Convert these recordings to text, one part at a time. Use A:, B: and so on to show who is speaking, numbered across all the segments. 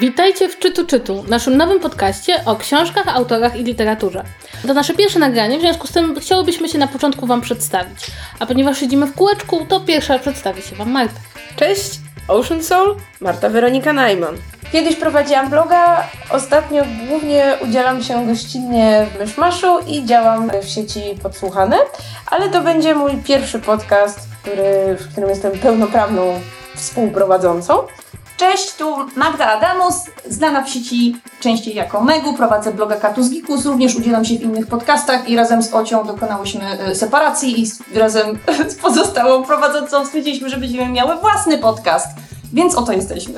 A: Witajcie w Czytu Czytu, naszym nowym podcaście o książkach, autorach i literaturze. To nasze pierwsze nagranie, w związku z tym chciałobyśmy się na początku Wam przedstawić. A ponieważ siedzimy w kółeczku, to pierwsza przedstawi się Wam Marta.
B: Cześć, Ocean Soul, Marta Weronika Najman. Kiedyś prowadziłam bloga, ostatnio głównie udzielam się gościnnie w Myszmaszu i działam w sieci Podsłuchane, ale to będzie mój pierwszy podcast, który, w którym jestem pełnoprawną współprowadzącą.
C: Cześć, tu Magda Adamus, znana w sieci częściej jako Megu, prowadzę bloga Katus Gikus, również udzielam się w innych podcastach i razem z Ocią dokonałyśmy e, separacji i razem z pozostałą prowadzącą stwierdziliśmy, że będziemy miały własny podcast, więc oto jesteśmy.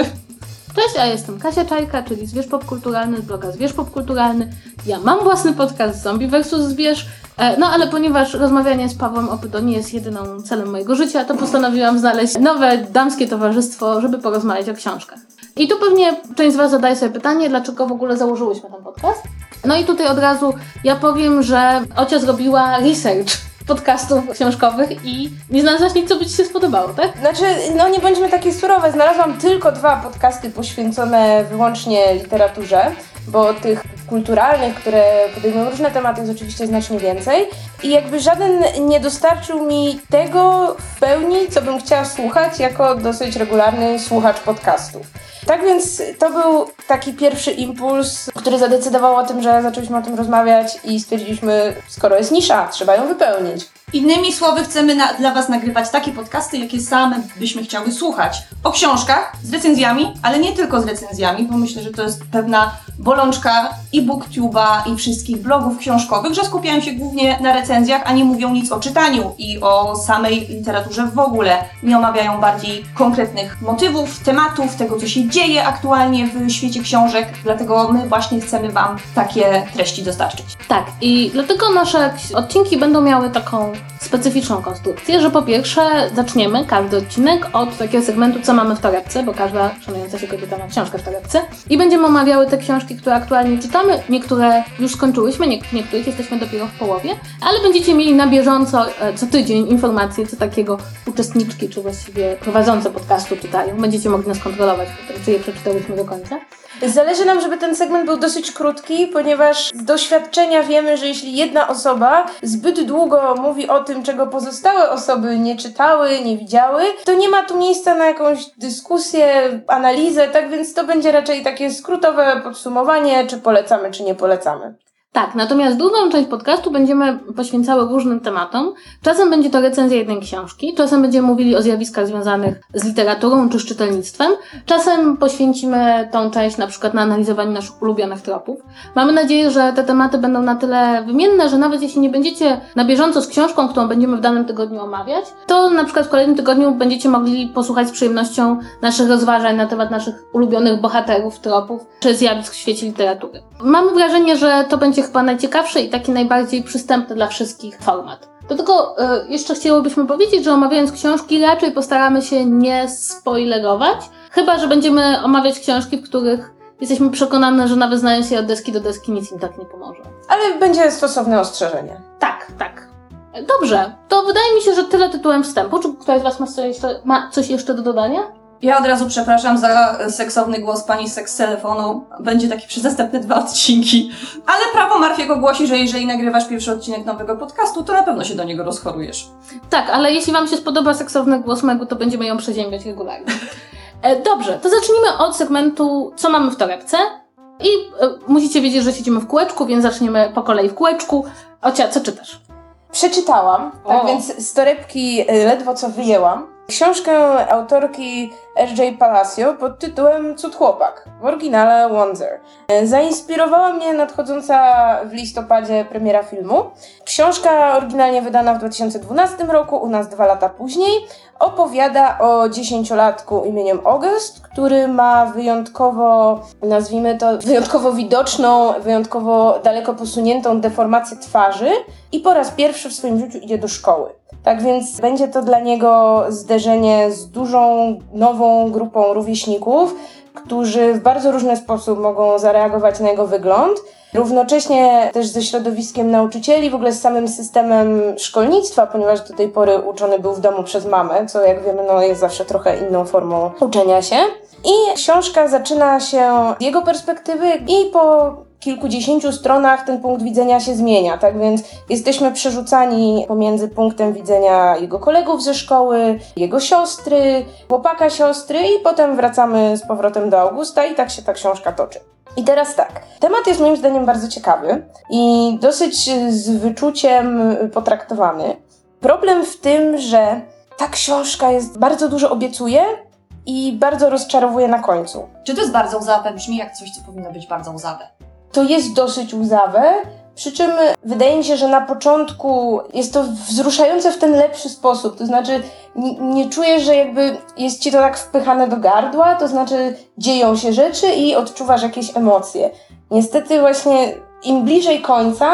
A: Cześć, a jestem Kasia Czajka, czyli Zwierz Popkulturalny z bloga Zwierz Popkulturalny. Ja mam własny podcast Zombie vs. Zwierz, no ale ponieważ rozmawianie z Pawłem Opydo nie jest jedyną celem mojego życia, to postanowiłam znaleźć nowe damskie towarzystwo, żeby porozmawiać o książkach. I tu pewnie część z Was zadaje sobie pytanie, dlaczego w ogóle założyłyśmy ten podcast. No i tutaj od razu ja powiem, że Ocia zrobiła research podcastów książkowych i nie znalazłaś nic, co by Ci się spodobało, tak?
B: Znaczy, no nie bądźmy takie surowe, znalazłam tylko dwa podcasty poświęcone wyłącznie literaturze, bo tych kulturalnych, które podejmują różne tematy jest oczywiście znacznie więcej i jakby żaden nie dostarczył mi tego w pełni, co bym chciała słuchać jako dosyć regularny słuchacz podcastów. Tak więc to był taki pierwszy impuls, który zadecydował o tym, że zaczęliśmy o tym rozmawiać i stwierdziliśmy, skoro jest nisza, trzeba ją wypełnić.
C: Innymi słowy, chcemy na, dla Was nagrywać takie podcasty, jakie same byśmy chciały słuchać. O książkach, z recenzjami, ale nie tylko z recenzjami, bo myślę, że to jest pewna bolączka i booktuba, i wszystkich blogów książkowych, że skupiają się głównie na recenzjach, a nie mówią nic o czytaniu i o samej literaturze w ogóle. Nie omawiają bardziej konkretnych motywów, tematów, tego, co się dzieje aktualnie w świecie książek. Dlatego my właśnie chcemy Wam takie treści dostarczyć.
A: Tak, i dlatego nasze odcinki będą miały taką specyficzną konstrukcję, że po pierwsze zaczniemy każdy odcinek od takiego segmentu, co mamy w torebce, bo każda szanująca się kobieta ma książkę w torebce i będziemy omawiały te książki, które aktualnie czytamy. Niektóre już skończyłyśmy, nie, niektórych jesteśmy dopiero w połowie, ale będziecie mieli na bieżąco e, co tydzień informacje, co takiego uczestniczki, czy właściwie prowadzące podcastu czytają. Będziecie mogli nas kontrolować czy je przeczytałyśmy do końca.
B: Zależy nam, żeby ten segment był dosyć krótki, ponieważ z doświadczenia wiemy, że jeśli jedna osoba zbyt długo mówi o tym, czego pozostałe osoby nie czytały, nie widziały, to nie ma tu miejsca na jakąś dyskusję, analizę, tak więc to będzie raczej takie skrótowe podsumowanie, czy polecamy, czy nie polecamy.
A: Tak, natomiast drugą część podcastu będziemy poświęcały różnym tematom. Czasem będzie to recenzja jednej książki, czasem będziemy mówili o zjawiskach związanych z literaturą czy z czytelnictwem, czasem poświęcimy tą część na przykład na analizowaniu naszych ulubionych tropów. Mamy nadzieję, że te tematy będą na tyle wymienne, że nawet jeśli nie będziecie na bieżąco z książką, którą będziemy w danym tygodniu omawiać, to na przykład w kolejnym tygodniu będziecie mogli posłuchać z przyjemnością naszych rozważań na temat naszych ulubionych bohaterów, tropów czy zjawisk w świecie literatury. Mam wrażenie, że to będzie chyba najciekawszy i taki najbardziej przystępny dla wszystkich format. Do tego y, jeszcze chcielibyśmy powiedzieć, że omawiając książki raczej postaramy się nie spoilerować, chyba że będziemy omawiać książki, w których jesteśmy przekonane, że nawet znając się od deski do deski nic im tak nie pomoże.
B: Ale będzie stosowne ostrzeżenie.
A: Tak, tak. Dobrze, to wydaje mi się, że tyle tytułem wstępu. Czy ktoś z Was ma coś jeszcze, ma coś jeszcze do dodania?
C: Ja od razu przepraszam za seksowny głos pani seks z telefonu. Będzie taki przez następne dwa odcinki. Ale prawo Marfiego głosi, że jeżeli nagrywasz pierwszy odcinek nowego podcastu, to na pewno się do niego rozchorujesz.
A: Tak, ale jeśli Wam się spodoba seksowny głos Megu, to będziemy ją przeziębiać regularnie. E, dobrze, to zacznijmy od segmentu Co mamy w torebce. I e, musicie wiedzieć, że siedzimy w kółeczku, więc zaczniemy po kolei w kółeczku. Ocia, co czytasz?
B: Przeczytałam, tak
A: O.
B: więc z torebki y, ledwo co wyjęłam. Książkę autorki R.J. Palacio pod tytułem Cud Chłopak, w oryginale Wonder. Zainspirowała mnie nadchodząca w listopadzie premiera filmu. Książka oryginalnie wydana w 2012 roku, u nas dwa lata później, opowiada o dziesięciolatku imieniem August, który ma wyjątkowo, nazwijmy to, wyjątkowo widoczną, wyjątkowo daleko posuniętą deformację twarzy i po raz pierwszy w swoim życiu idzie do szkoły. Tak więc będzie to dla niego zderzenie z dużą, nową grupą rówieśników, którzy w bardzo różny sposób mogą zareagować na jego wygląd. równocześnie też ze środowiskiem nauczycieli, w ogóle z samym systemem szkolnictwa, ponieważ do tej pory uczony był w domu przez mamę, co jak wiemy no, jest zawsze trochę inną formą uczenia się. I książka zaczyna się z jego perspektywy i po kilkudziesięciu stronach ten punkt widzenia się zmienia, tak więc jesteśmy przerzucani pomiędzy punktem widzenia jego kolegów ze szkoły, jego siostry, chłopaka siostry i potem wracamy z powrotem do Augusta i tak się ta książka toczy. I teraz tak, temat jest moim zdaniem bardzo ciekawy i dosyć z wyczuciem potraktowany. Problem w tym, że ta książka jest bardzo dużo obiecuje i bardzo rozczarowuje na końcu.
C: Czy to jest bardzo łzawe? Brzmi jak coś, co powinno być bardzo łzawe.
B: To jest dosyć łzawe, przy czym wydaje mi się, że na początku jest to wzruszające w ten lepszy sposób. To znaczy, nie, nie czuję, że jakby jest ci to tak wpychane do gardła, to znaczy dzieją się rzeczy i odczuwasz jakieś emocje. Niestety, właśnie im bliżej końca,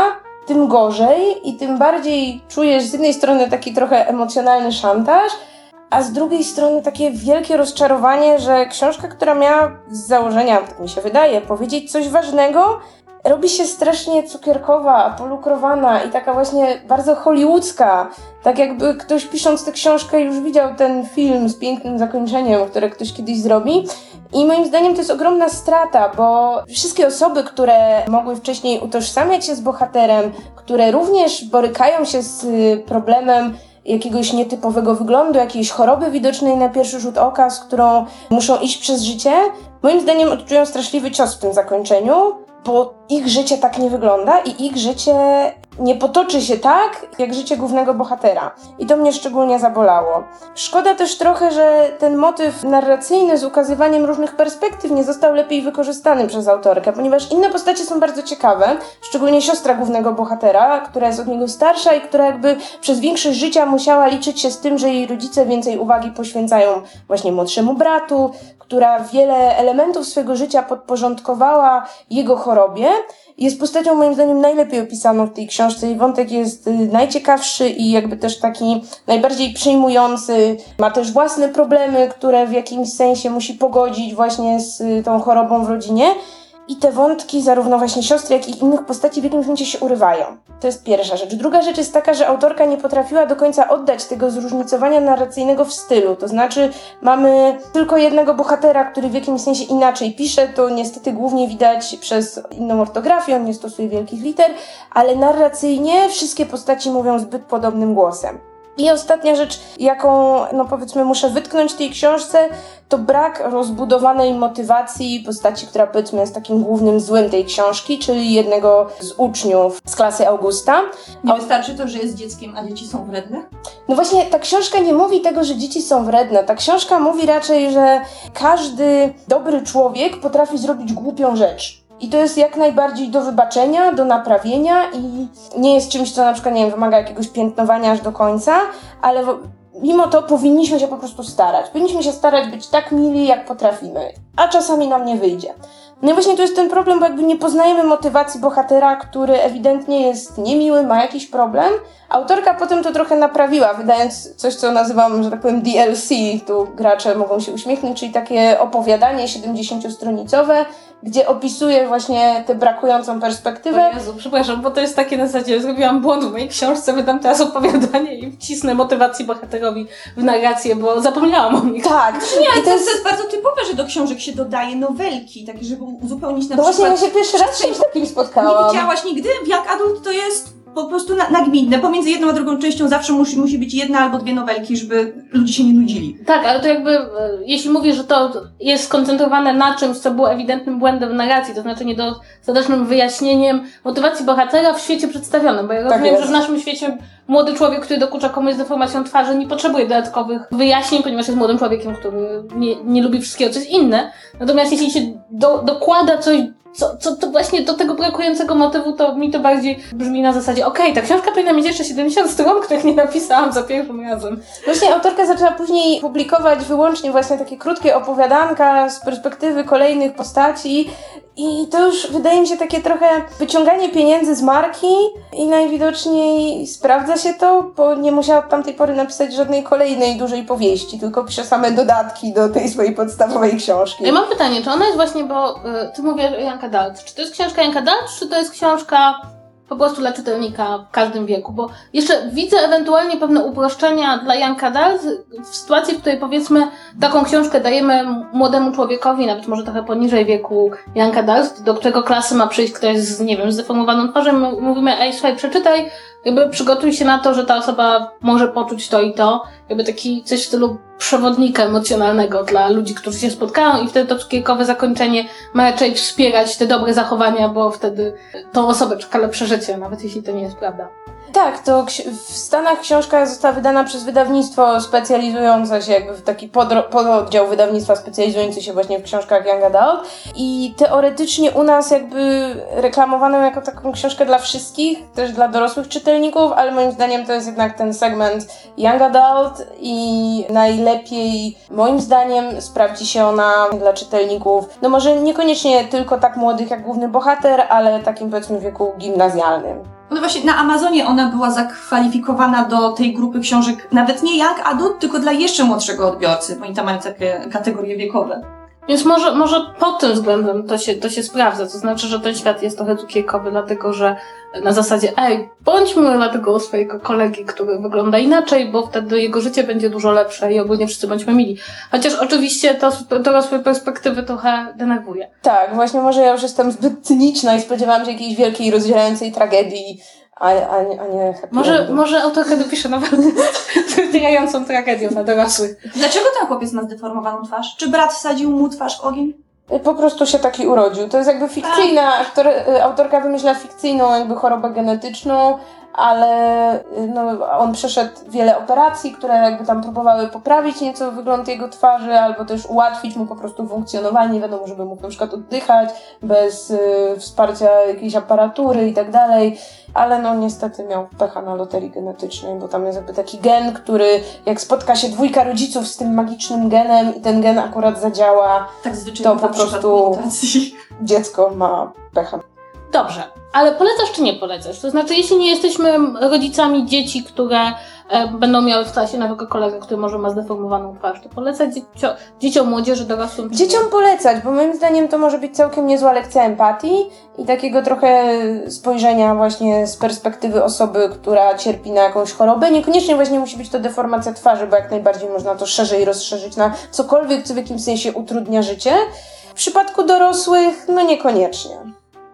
B: tym gorzej i tym bardziej czujesz z jednej strony taki trochę emocjonalny szantaż, a z drugiej strony takie wielkie rozczarowanie, że książka, która miała z założenia, tak mi się wydaje, powiedzieć coś ważnego, robi się strasznie cukierkowa, polukrowana i taka właśnie bardzo hollywoodzka. Tak jakby ktoś pisząc tę książkę już widział ten film z pięknym zakończeniem, które ktoś kiedyś zrobi. I moim zdaniem to jest ogromna strata, bo wszystkie osoby, które mogły wcześniej utożsamiać się z bohaterem, które również borykają się z problemem jakiegoś nietypowego wyglądu, jakiejś choroby widocznej na pierwszy rzut oka, z którą muszą iść przez życie, moim zdaniem odczują straszliwy cios w tym zakończeniu, bo ich życie tak nie wygląda i ich życie nie potoczy się tak, jak życie głównego bohatera. I to mnie szczególnie zabolało. Szkoda też trochę, że ten motyw narracyjny z ukazywaniem różnych perspektyw nie został lepiej wykorzystany przez autorkę, ponieważ inne postacie są bardzo ciekawe, szczególnie siostra głównego bohatera, która jest od niego starsza i która jakby przez większość życia musiała liczyć się z tym, że jej rodzice więcej uwagi poświęcają właśnie młodszemu bratu, która wiele elementów swojego życia podporządkowała jego chorobie, jest postacią moim zdaniem najlepiej opisaną w tej książce. Jej wątek jest y, najciekawszy i jakby też taki najbardziej przejmujący. Ma też własne problemy, które w jakimś sensie musi pogodzić właśnie z y, tą chorobą w rodzinie. I te wątki, zarówno właśnie siostry, jak i innych postaci, w jakimś momencie się urywają. To jest pierwsza rzecz. Druga rzecz jest taka, że autorka nie potrafiła do końca oddać tego zróżnicowania narracyjnego w stylu. To znaczy, mamy tylko jednego bohatera, który w jakimś sensie inaczej pisze. To niestety głównie widać przez inną ortografię, on nie stosuje wielkich liter, ale narracyjnie wszystkie postaci mówią zbyt podobnym głosem. I ostatnia rzecz, jaką, no powiedzmy, muszę wytknąć tej książce, to brak rozbudowanej motywacji postaci, która powiedzmy jest takim głównym złym tej książki, czyli jednego z uczniów z klasy Augusta.
C: Nie wystarczy to, że jest dzieckiem, a dzieci są wredne?
B: No właśnie, ta książka nie mówi tego, że dzieci są wredne. Ta książka mówi raczej, że każdy dobry człowiek potrafi zrobić głupią rzecz. I to jest jak najbardziej do wybaczenia, do naprawienia i nie jest czymś, co na przykład, nie wiem, wymaga jakiegoś piętnowania aż do końca, ale mimo to powinniśmy się po prostu starać. Powinniśmy się starać być tak mili, jak potrafimy, a czasami nam nie wyjdzie. No i właśnie to jest ten problem, bo jakby nie poznajemy motywacji bohatera, który ewidentnie jest niemiły, ma jakiś problem. Autorka potem to trochę naprawiła, wydając coś, co nazywam, że tak powiem, DLC. Tu gracze mogą się uśmiechnąć, czyli takie opowiadanie 70-stronicowe, gdzie opisuje właśnie tę brakującą perspektywę.
A: O Jezu, przepraszam, bo to jest takie na zasadzie, zrobiłam błąd w mojej książce, wydam teraz opowiadanie i wcisnę motywację bohaterowi w narrację, bo zapomniałam o nich.
B: Tak.
C: Nie, to, jest... to jest bardzo typowe, że do książek się dodaje nowelki, takie, żeby uzupełnić na
B: no
C: przykład...
B: właśnie, ja się pierwszy raz z czymś takim spotkałam.
C: Nie widziałaś nigdy? Jak adult to jest po prostu na, nagminne. Pomiędzy jedną a drugą częścią zawsze musi, musi być jedna albo dwie nowelki, żeby ludzie się nie nudzili.
A: Tak, ale to jakby, e, jeśli mówisz, że to jest skoncentrowane na czymś, co było ewidentnym błędem w narracji, to znaczy niedostatecznym wyjaśnieniem motywacji bohatera w świecie przedstawionym, bo ja tak rozumiem, jest. że w naszym świecie młody człowiek, który dokucza komuś z deformacją twarzy, nie potrzebuje dodatkowych wyjaśnień, ponieważ jest młodym człowiekiem, który nie, nie lubi wszystkiego, co jest inne. Natomiast jeśli się do, dokłada coś co, co to właśnie do tego brakującego motywu, to mi to bardziej brzmi na zasadzie, okej, okay, ta książka powinna mieć jeszcze 70 stron, których nie napisałam za pierwszym razem.
B: Właśnie autorka zaczęła później publikować wyłącznie właśnie takie krótkie opowiadanka z perspektywy kolejnych postaci I to już wydaje mi się takie trochę wyciąganie pieniędzy z marki i najwidoczniej sprawdza się to, bo nie musiała od tamtej pory napisać żadnej kolejnej dużej powieści, tylko pisze same dodatki do tej swojej podstawowej książki.
A: Ja mam pytanie, czy ona jest właśnie, bo y, ty mówisz Janka Dalt. Czy to jest książka Janka Dalt, czy to jest książka po prostu dla czytelnika w każdym wieku? Bo jeszcze widzę ewentualnie pewne uproszczenia dla Janka Dalt w sytuacji, w której powiedzmy taką książkę dajemy młodemu człowiekowi, nawet może trochę poniżej wieku Janka Dalt, do którego klasy ma przyjść ktoś z, nie wiem, zdeformowaną twarzą, my mówimy, ej, słuchaj, przeczytaj, jakby przygotuj się na to, że ta osoba może poczuć to i to, jakby taki coś w stylu przewodnika emocjonalnego dla ludzi, którzy się spotkają i wtedy to cukierkowe zakończenie ma raczej wspierać te dobre zachowania, bo wtedy tą osobę czeka lepsze życie, nawet jeśli to nie jest prawda.
B: Tak, to w Stanach książka została wydana przez wydawnictwo specjalizujące się, jakby w taki pododdział wydawnictwa specjalizujący się właśnie w książkach Young Adult i teoretycznie u nas jakby reklamowano jako taką książkę dla wszystkich, też dla dorosłych czytelników, ale moim zdaniem to jest jednak ten segment Young Adult i najlepiej moim zdaniem sprawdzi się ona dla czytelników, no może niekoniecznie tylko tak młodych jak główny bohater, ale takim powiedzmy wieku gimnazjalnym.
C: No właśnie, na Amazonie ona była zakwalifikowana do tej grupy książek, nawet nie jak adult, tylko dla jeszcze młodszego odbiorcy, bo oni tam mają takie kategorie wiekowe.
A: Więc może, może pod tym względem to się, to się sprawdza. To znaczy, że ten świat jest trochę cukierkowy, dlatego że na zasadzie, ej, bądźmy dla tego swojego kolegi, który wygląda inaczej, bo wtedy jego życie będzie dużo lepsze i ogólnie wszyscy bądźmy mili. Chociaż oczywiście to z dorosłej perspektywy trochę denerwuje.
B: Tak, właśnie może ja już jestem zbyt cyniczna i spodziewałam się jakiejś wielkiej, rozdzierającej tragedii, a, a, nie- a nie
A: Może,
B: endu.
A: może autorka dopisze nowelę z rozdzierającą tragedią dla dorosłych.
C: Dlaczego ten chłopiec ma zdeformowaną twarz? Czy brat wsadził mu twarz w ogień?
B: Po prostu się taki urodził. To jest jakby fikcyjna, aktor, y, autorka wymyśla fikcyjną jakby chorobę genetyczną, ale no, on przeszedł wiele operacji, które jakby tam próbowały poprawić nieco wygląd jego twarzy, albo też ułatwić mu po prostu funkcjonowanie, nie wiadomo, żeby mógł na przykład oddychać bez y, wsparcia jakiejś aparatury i tak dalej, ale no niestety miał pecha na loterii genetycznej, bo tam jest jakby taki gen, który jak spotka się dwójka rodziców z tym magicznym genem i ten gen akurat zadziała,
C: Tak
B: To po prostu- dziecko ma pecha.
A: Dobrze, ale polecasz czy nie polecasz? To znaczy, jeśli nie jesteśmy rodzicami dzieci, które e, będą miały w klasie nowego kolegę, który może ma zdeformowaną twarz, to polecać dziecio, dzieciom, młodzieży, dorosłym? czy nie?
B: Dzieciom polecać, bo moim zdaniem to może być całkiem niezła lekcja empatii i takiego trochę spojrzenia właśnie z perspektywy osoby, która cierpi na jakąś chorobę. Niekoniecznie właśnie musi być to deformacja twarzy, bo jak najbardziej można to szerzej rozszerzyć na cokolwiek, co w jakimś sensie utrudnia życie. W przypadku dorosłych, no niekoniecznie.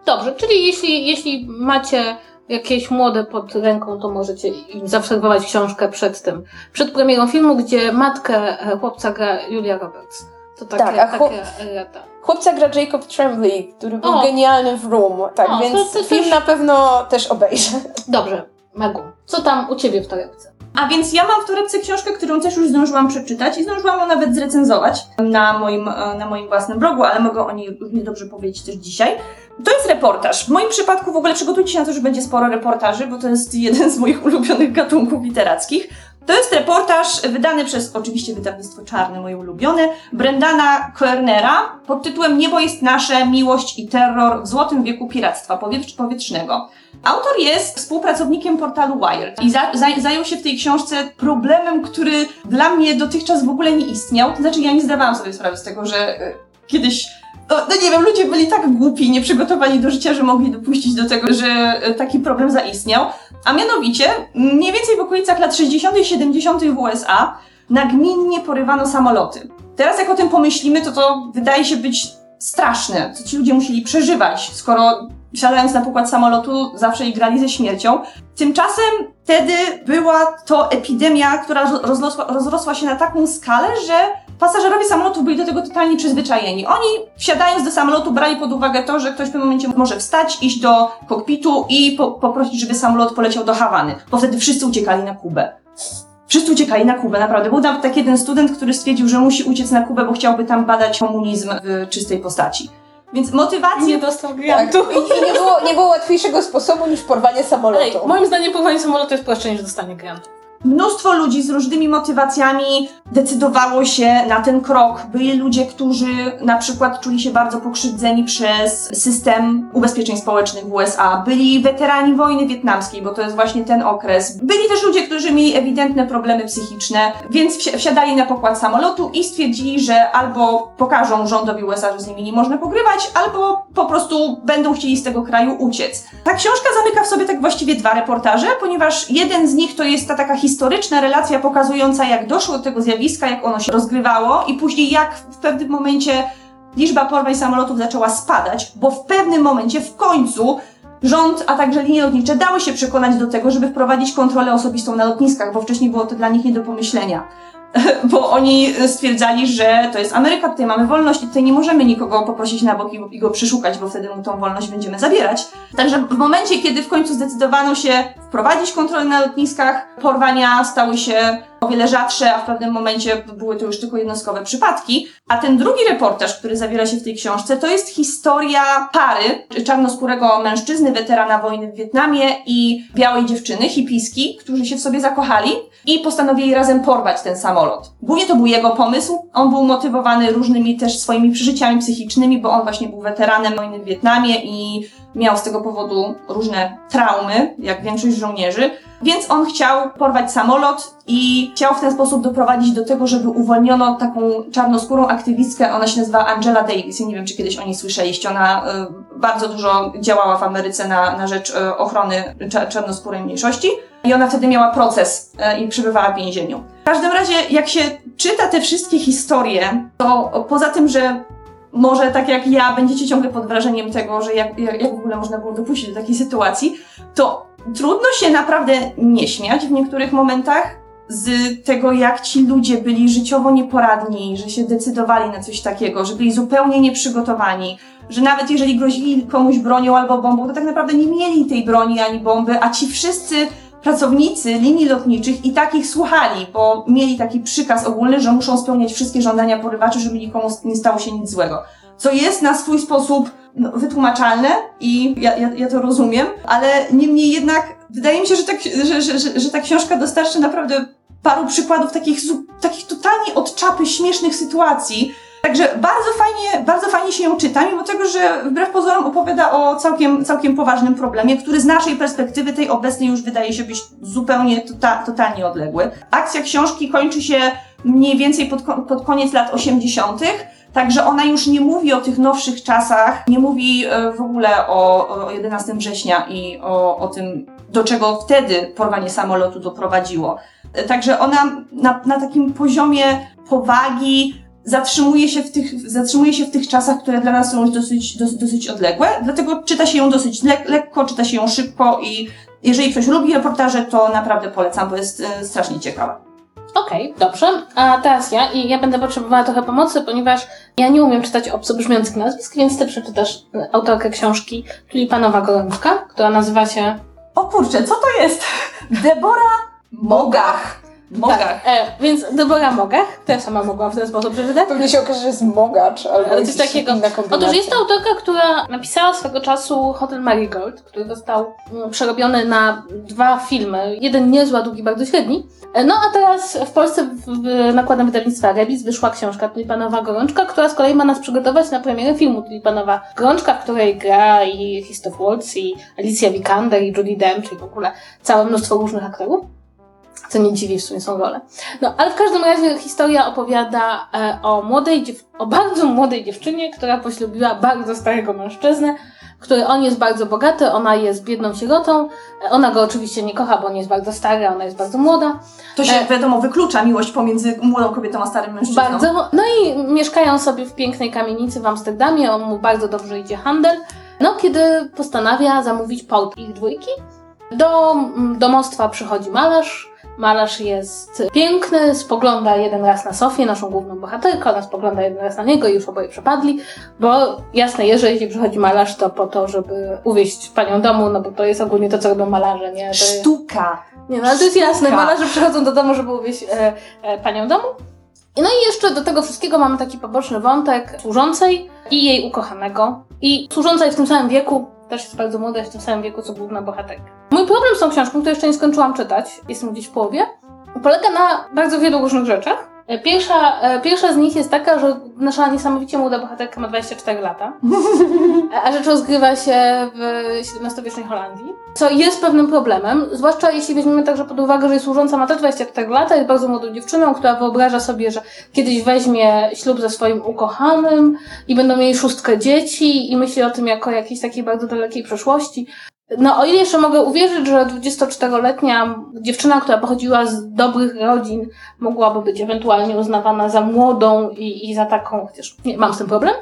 A: Dobrze, czyli jeśli, jeśli macie jakieś młode pod ręką, to możecie im zaobserwować książkę przed tym, przed premierą filmu, gdzie matkę e, chłopca gra Julia Roberts. To takie,
B: Tak, a chłop-
A: takie e, lata.
B: Chłopca gra Jacob Tremblay, który był
A: O.
B: genialny w Room, tak,
A: O, to-
B: więc
A: to
B: film
A: też-
B: na pewno też obejrzę.
A: Dobrze, Magu, co tam u Ciebie w torebce?
C: A więc ja mam w torebce książkę, którą też już zdążyłam przeczytać i zdążyłam ją nawet zrecenzować na moim, e, na moim własnym blogu, ale mogę o niej równie dobrze powiedzieć też dzisiaj. To jest reportaż. W moim przypadku w ogóle przygotujcie się na to, że będzie sporo reportaży, bo to jest jeden z moich ulubionych gatunków literackich. To jest reportaż wydany przez oczywiście wydawnictwo czarne, moje ulubione, Brendana Koernera pod tytułem Niebo jest nasze, miłość i terror w złotym wieku piractwa powietrz- powietrznego. Autor jest współpracownikiem portalu Wired i za, zajął się w tej książce problemem, który dla mnie dotychczas w ogóle nie istniał. To znaczy, ja nie zdawałam sobie sprawy z tego, że e, kiedyś. No, no nie wiem, ludzie byli tak głupi, nieprzygotowani do życia, że mogli dopuścić do tego, że e, taki problem zaistniał. A mianowicie, mniej więcej w okolicach lat 60. i 70. w USA nagminnie porywano samoloty. Teraz jak o tym pomyślimy, to to wydaje się być straszne, co ci ludzie musieli przeżywać, skoro wsiadając na pokład samolotu zawsze grali ze śmiercią. Tymczasem wtedy była to epidemia, która roz- rozrosła, rozrosła się na taką skalę, że pasażerowie samolotów byli do tego totalnie przyzwyczajeni. Oni wsiadając do samolotu brali pod uwagę to, że ktoś w pewnym momencie może wstać, iść do kokpitu i po, poprosić, żeby samolot poleciał do Hawany, bo wtedy wszyscy uciekali na Kubę. Wszyscy uciekali na Kubę, naprawdę. Był nawet taki jeden student, który stwierdził, że musi uciec na Kubę, bo chciałby tam badać komunizm w czystej postaci. Więc motywację
A: Nie dostał
B: Tak.
A: grantu.
B: I, I nie, było, nie było łatwiejszego sposobu niż porwanie samolotu.
A: Ej, moim zdaniem powołanie samolotu jest prostsze niż dostanie grantu.
C: Mnóstwo ludzi z różnymi motywacjami decydowało się na ten krok. Byli ludzie, którzy na przykład czuli się bardzo pokrzywdzeni przez system ubezpieczeń społecznych w USA. Byli weterani wojny wietnamskiej, bo to jest właśnie ten okres. Byli też ludzie, którzy mieli ewidentne problemy psychiczne, więc wsiadali na pokład samolotu i stwierdzili, że albo pokażą rządowi USA, że z nimi nie można pogrywać, albo po prostu będą chcieli z tego kraju uciec. Ta książka zamyka w sobie tak właściwie dwa reportaże, ponieważ jeden z nich to jest ta taka historyczna relacja pokazująca, jak doszło do tego zjawiska, jak ono się rozgrywało i później jak w pewnym momencie liczba porwań samolotów zaczęła spadać, bo w pewnym momencie w końcu rząd, a także linie lotnicze dały się przekonać do tego, żeby wprowadzić kontrolę osobistą na lotniskach, bo wcześniej było to dla nich nie do pomyślenia. bo oni stwierdzali, że to jest Ameryka, tutaj mamy wolność i tutaj nie możemy nikogo poprosić na bok i, go przeszukać, bo wtedy mu tą wolność będziemy zabierać. Także w momencie, kiedy w końcu zdecydowano się wprowadzić kontrolę na lotniskach, porwania stały się o wiele rzadsze, a w pewnym momencie były to już tylko jednostkowe przypadki. A ten drugi reportaż, który zawiera się w tej książce, to jest historia pary czarnoskórego mężczyzny, weterana wojny w Wietnamie i białej dziewczyny, hipiski, którzy się w sobie zakochali i postanowili razem porwać ten samolot. Głównie to był jego pomysł. On był motywowany różnymi też swoimi przeżyciami psychicznymi, bo on właśnie był weteranem wojny w Wietnamie i miał z tego powodu różne traumy, jak większość żołnierzy. Więc on chciał porwać samolot i chciał w ten sposób doprowadzić do tego, żeby uwolniono taką czarnoskórą aktywistkę, ona się nazywa Angela Davis. Ja nie wiem, czy kiedyś o niej słyszeliście. Ona y, bardzo dużo działała w Ameryce na, na rzecz y, ochrony czarnoskórej mniejszości. I ona wtedy miała proces y, i przebywała w więzieniu. W każdym razie, jak się czyta te wszystkie historie, to poza tym, że może tak jak ja będziecie ciągle pod wrażeniem tego, że jak, jak w ogóle można było dopuścić do takiej sytuacji, to trudno się naprawdę nie śmiać w niektórych momentach z tego, jak ci ludzie byli życiowo nieporadni, że się decydowali na coś takiego, że byli zupełnie nieprzygotowani, że nawet jeżeli grozili komuś bronią albo bombą, to tak naprawdę nie mieli tej broni ani bomby, a ci wszyscy pracownicy linii lotniczych i takich słuchali, bo mieli taki przykaz ogólny, że muszą spełniać wszystkie żądania porywaczy, żeby nikomu nie stało się nic złego. Co jest na swój sposób no, wytłumaczalne i ja, ja, ja to rozumiem, ale niemniej jednak wydaje mi się, że, tak, że, że, że, że ta książka dostarczy naprawdę paru przykładów takich, takich totalnie od czapy śmiesznych sytuacji, Także bardzo fajnie, bardzo fajnie się ją czyta, mimo tego, że wbrew pozorom opowiada o całkiem, całkiem poważnym problemie, który z naszej perspektywy, tej obecnej, już wydaje się być zupełnie tota, totalnie odległy. Akcja książki kończy się mniej więcej pod, pod koniec lat 80., Także ona już nie mówi o tych nowszych czasach, nie mówi e, w ogóle o, o 11 września i o, o tym, do czego wtedy porwanie samolotu doprowadziło. E, także ona na, na takim poziomie powagi, zatrzymuje się w tych, zatrzymuje się w tych czasach, które dla nas są już dosyć, dosyć, dosyć odległe, dlatego czyta się ją dosyć le lekko, czyta się ją szybko i jeżeli ktoś lubi reportaże, to naprawdę polecam, bo jest e, strasznie ciekawa.
A: Okej, okay, dobrze. A teraz ja i ja będę potrzebowała trochę pomocy, ponieważ ja nie umiem czytać obco brzmiących nazwisk, więc ty przeczytasz e, autorkę książki Tulipanowa Gorączka, która nazywa się...
C: O kurczę, co to jest? Debora Mogach.
A: Mogach. Tak, e, więc Debora Mogach, ja sama mogłam w ten sposób przeczytać.
B: Pewnie się okaże, że jest Mogacz albo Ale coś takiego.
A: Otóż jest to autorka, która napisała swego czasu Hotel Marigold, który został mm, przerobiony na dwa filmy. Jeden niezła, drugi bardzo średni. E, no a teraz w Polsce w, w nakładem wydawnictwa Rebis wyszła książka Tulipanowa Gorączka, która z kolei ma nas przygotować na premierę filmu Tulipanowa Gorączka, w której gra i Christoph Waltz, i Alicia Vikander, i Judy Dent, czyli w ogóle całe mnóstwo różnych aktorów co nie dziwi, w sumie są role. No, ale w każdym razie historia opowiada e, o młodej, o bardzo młodej dziewczynie, która poślubiła bardzo starego mężczyznę, który on jest bardzo bogaty, ona jest biedną sierotą. E, ona go oczywiście nie kocha, bo on jest bardzo stary, ona jest bardzo młoda.
C: To się, e... wiadomo, wyklucza miłość pomiędzy młodą kobietą a starym mężczyzną.
A: Bardzo. No i mieszkają sobie w pięknej kamienicy w Amsterdamie, on mu bardzo dobrze idzie handel. No, kiedy postanawia zamówić pałt ich dwójki, do domostwa przychodzi malarz, Malarz jest piękny, spogląda jeden raz na Sofię, naszą główną bohaterkę, ona spogląda jeden raz na niego i już oboje przepadli, bo jasne jest, że jeśli przychodzi malarz, to po to, żeby uwieść panią domu, no bo to jest ogólnie to, co robią malarze, nie?
C: Sztuka!
A: Nie, no ale to jest jasne, malarze przychodzą do domu, żeby uwieść e, e, panią domu. No i jeszcze do tego wszystkiego mamy taki poboczny wątek służącej i jej ukochanego. I służąca jest w tym samym wieku, też jest bardzo młoda, jest w tym samym wieku co główna bohaterka. Mój problem z tą książką, którą jeszcze nie skończyłam czytać, jestem gdzieś w połowie, polega na bardzo wielu różnych rzeczach. E, Pierwsza, e, pierwsza z nich jest taka, że nasza niesamowicie młoda bohaterka ma 24 lata, a rzecz rozgrywa się w XVII-wiecznej Holandii, co jest pewnym problemem, zwłaszcza jeśli weźmiemy także pod uwagę, że jej służąca ma też 24 lata, jest bardzo młodą dziewczyną, która wyobraża sobie, że kiedyś weźmie ślub ze swoim ukochanym i będą mieli szóstkę dzieci i myśli o tym jako jakiejś takiej bardzo dalekiej przeszłości. No, o ile jeszcze mogę uwierzyć, że 24-letnia dziewczyna, która pochodziła z dobrych rodzin, mogłaby być ewentualnie uznawana za młodą i, i za taką, chociaż nie, mam z tym problem.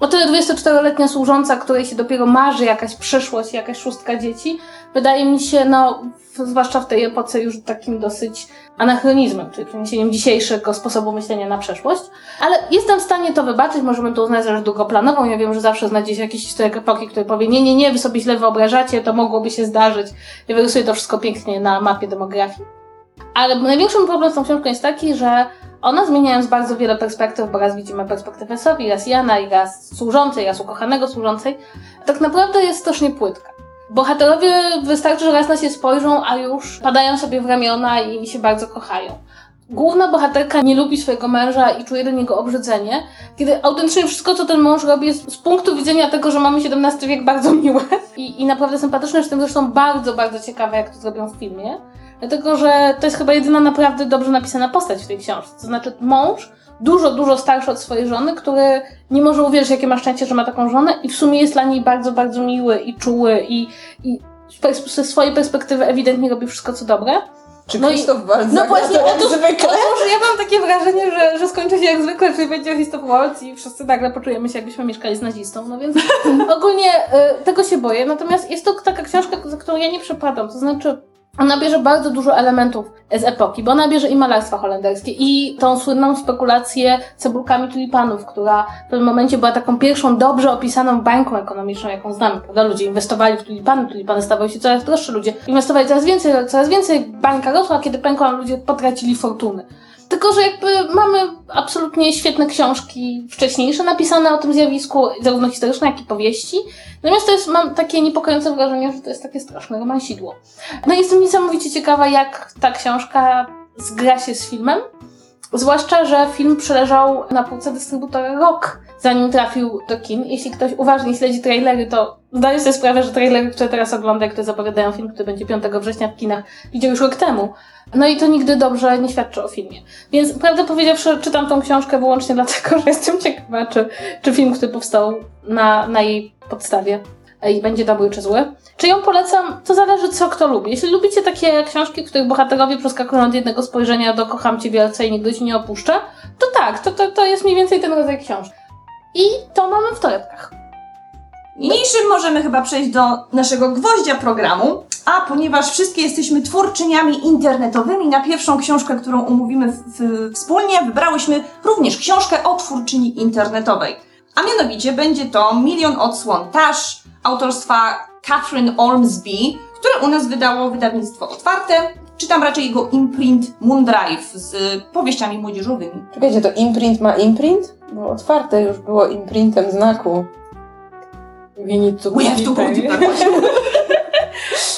A: O tyle 24-letnia służąca, której się dopiero marzy jakaś przyszłość, jakaś szóstka dzieci, wydaje mi się, no, zwłaszcza w tej epoce już takim dosyć anachronizmem, czyli przeniesieniem dzisiejszego sposobu myślenia na przeszłość. Ale jestem w stanie to wybaczyć, możemy to uznać za rzecz długoplanową. Ja wiem, że zawsze znajdzie się jakiś historyk epoki, który powie, nie, nie, nie, wy sobie źle wyobrażacie, to mogłoby się zdarzyć. I wyrysuje to wszystko pięknie na mapie demografii. Ale największym problemem z tą książką jest taki, że ona zmieniając bardzo wiele perspektyw, bo raz widzimy perspektywę Sofii, raz Jana i raz służącej, raz ukochanego służącej, tak naprawdę jest strasznie płytka. Bohaterowie wystarczy, że raz na się spojrzą, a już padają sobie w ramiona i się bardzo kochają. Główna bohaterka nie lubi swojego męża i czuje do niego obrzydzenie, kiedy autentycznie wszystko, co ten mąż robi, jest z punktu widzenia tego, że mamy XVII wiek bardzo miłe i, i naprawdę sympatyczne, jestem zresztą bardzo, bardzo ciekawe, jak to zrobią w filmie. Dlatego, że to jest chyba jedyna naprawdę dobrze napisana postać w tej książce. To znaczy mąż, dużo, dużo starszy od swojej żony, który nie może uwierzyć, jakie ma szczęście, że ma taką żonę i w sumie jest dla niej bardzo, bardzo miły i czuły i, i ze swojej perspektywy ewidentnie robi wszystko, co dobre.
B: Czy
A: No i-
B: Krzysztof Waltz
A: no
B: zagra
A: właśnie,
B: to jak zwykle?
A: Otóż ja mam takie wrażenie, że, że skończy się jak zwykle, czyli będzie Christoph Waltz i wszyscy nagle poczujemy się, jakbyśmy mieszkali z nazistą. No więc ogólnie y, tego się boję. Natomiast jest to taka książka, za którą ja nie przepadam. To znaczy, ona bierze bardzo dużo elementów z epoki, bo ona bierze i malarstwa holenderskie, i tą słynną spekulację cebulkami tulipanów, która w pewnym momencie była taką pierwszą dobrze opisaną bańką ekonomiczną, jaką znamy, prawda? Ludzie inwestowali w tulipany, tulipany stawały się coraz droższe, ludzie inwestowali coraz więcej, coraz więcej, bańka rosła, kiedy pękła, ludzie potracili fortuny. Tylko, że jakby mamy absolutnie świetne książki wcześniejsze napisane o tym zjawisku, zarówno historyczne, jak i powieści. Natomiast to jest, mam takie niepokojące wrażenie, że to jest takie straszne romansidło. No i jestem niesamowicie ciekawa, jak ta książka zgra się z filmem. Zwłaszcza, że film przeleżał na półce dystrybutora rok, zanim trafił do kin. Jeśli ktoś uważnie śledzi trailery, to zdaje sobie sprawę, że trailery, które teraz ogląda, które zapowiadają film, który będzie 5 września w kinach, widział już rok temu. No i to nigdy dobrze nie świadczy o filmie. Więc prawdę powiedziawszy, czytam tą książkę wyłącznie dlatego, że jestem ciekawa, czy, czy film, który powstał na, na jej podstawie i będzie dobry czy zły. Czy ją polecam? To zależy co kto lubi. Jeśli lubicie takie książki, w których bohaterowie przeskakują od jednego spojrzenia do kocham cię wielce i nigdy ci nie opuszczę, to tak, to, to, to jest mniej więcej ten rodzaj książki. I to mamy w torebkach.
C: Niniejszym możemy chyba przejść do naszego gwoździa programu, a ponieważ wszystkie jesteśmy twórczyniami internetowymi, na pierwszą książkę, którą omówimy w, w, wspólnie, wybrałyśmy również książkę o twórczyni internetowej. A mianowicie będzie to Milion odsłon Tash autorstwa Catherine Ormsby, które u nas wydało wydawnictwo otwarte. Czytam raczej jego imprint Moondrive z powieściami młodzieżowymi.
B: Czekajcie, to imprint ma imprint? Bo otwarte już było imprintem znaku.
C: We have to put it that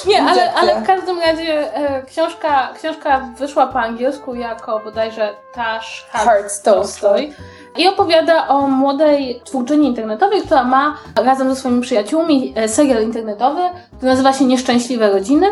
A: Nie, ale, ale w każdym razie e, książka, książka wyszła po angielsku jako bodajże Tash Hart
B: Hearts
A: Tolstoy i opowiada o młodej twórczyni internetowej, która ma razem ze swoimi przyjaciółmi e, serial internetowy, który nazywa się Nieszczęśliwe Rodziny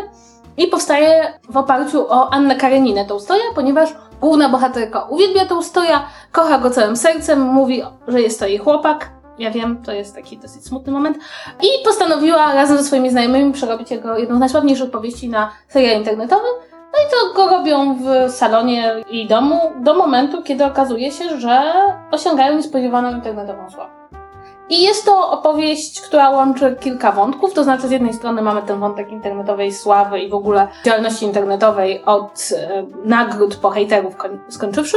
A: i powstaje w oparciu o Annę Kareninę Tolstoja, ponieważ główna bohaterka uwielbia Tolstoja, kocha go całym sercem, mówi, że jest to jej chłopak. Ja wiem, to jest taki dosyć smutny moment. I postanowiła razem ze swoimi znajomymi przerobić jego jedną z najsławniejszych powieści na serial internetowy. No i to go robią w salonie i domu do momentu, kiedy okazuje się, że osiągają niespodziewaną internetową sławę. I jest to opowieść, która łączy kilka wątków, to znaczy z jednej strony mamy ten wątek internetowej sławy i w ogóle działalności internetowej od e, nagród po hejterów koń- skończywszy.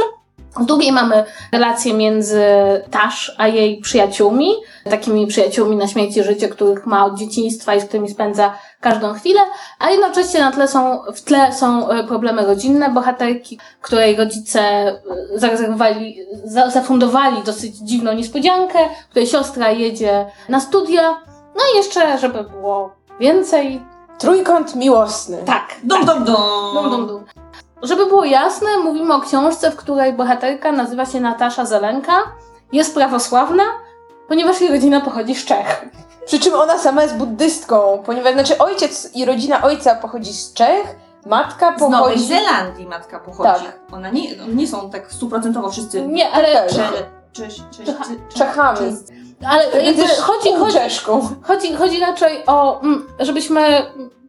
A: Z drugiej mamy relacje między Tash a jej przyjaciółmi, takimi przyjaciółmi na śmierć i życie, których ma od dzieciństwa i z którymi spędza każdą chwilę, a jednocześnie na tle są, w tle są e, problemy rodzinne bohaterki, której rodzice e, zarezerwowali, za, zafundowali dosyć dziwną niespodziankę, której siostra jedzie na studia, no i jeszcze, żeby było więcej,
B: Trójkąt miłosny.
A: tak,
C: Dum, dum, dum.
A: Dum, dum, dum. żeby było jasne, mówimy o książce, w której bohaterka nazywa się Natasza Zelenka, jest prawosławna, ponieważ jej rodzina pochodzi z Czech.
B: Przy czym ona sama jest buddystką, ponieważ znaczy ojciec i rodzina ojca pochodzi z Czech, matka
C: Z Nowej
B: pochodzi...
C: Zelandii matka pochodzi.
B: Tak.
C: Ona nie, no, nie są tak stuprocentowo wszyscy
A: Nie, ale,
C: cze, cze, cze, cze,
B: Czechami.
A: ale jakby chodzi, chodzi, chodzi, chodzi raczej o, mm, żebyśmy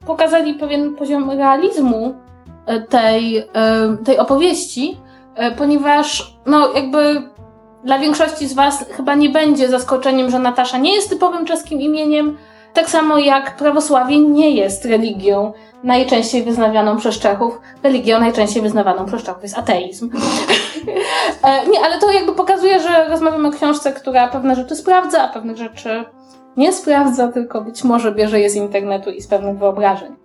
A: pokazali pewien poziom realizmu e, tej, e, tej opowieści, e, ponieważ no jakby dla większości z Was chyba nie będzie zaskoczeniem, że Natasza nie jest typowym czeskim imieniem, tak samo jak prawosławie nie jest religią najczęściej wyznawaną przez Czechów. Religią najczęściej wyznawaną przez Czechów jest ateizm. E, nie, ale to jakby pokazuje, że rozmawiamy o książce, która pewne rzeczy sprawdza, a pewnych rzeczy nie sprawdza, tylko być może bierze je z internetu i z pewnych wyobrażeń.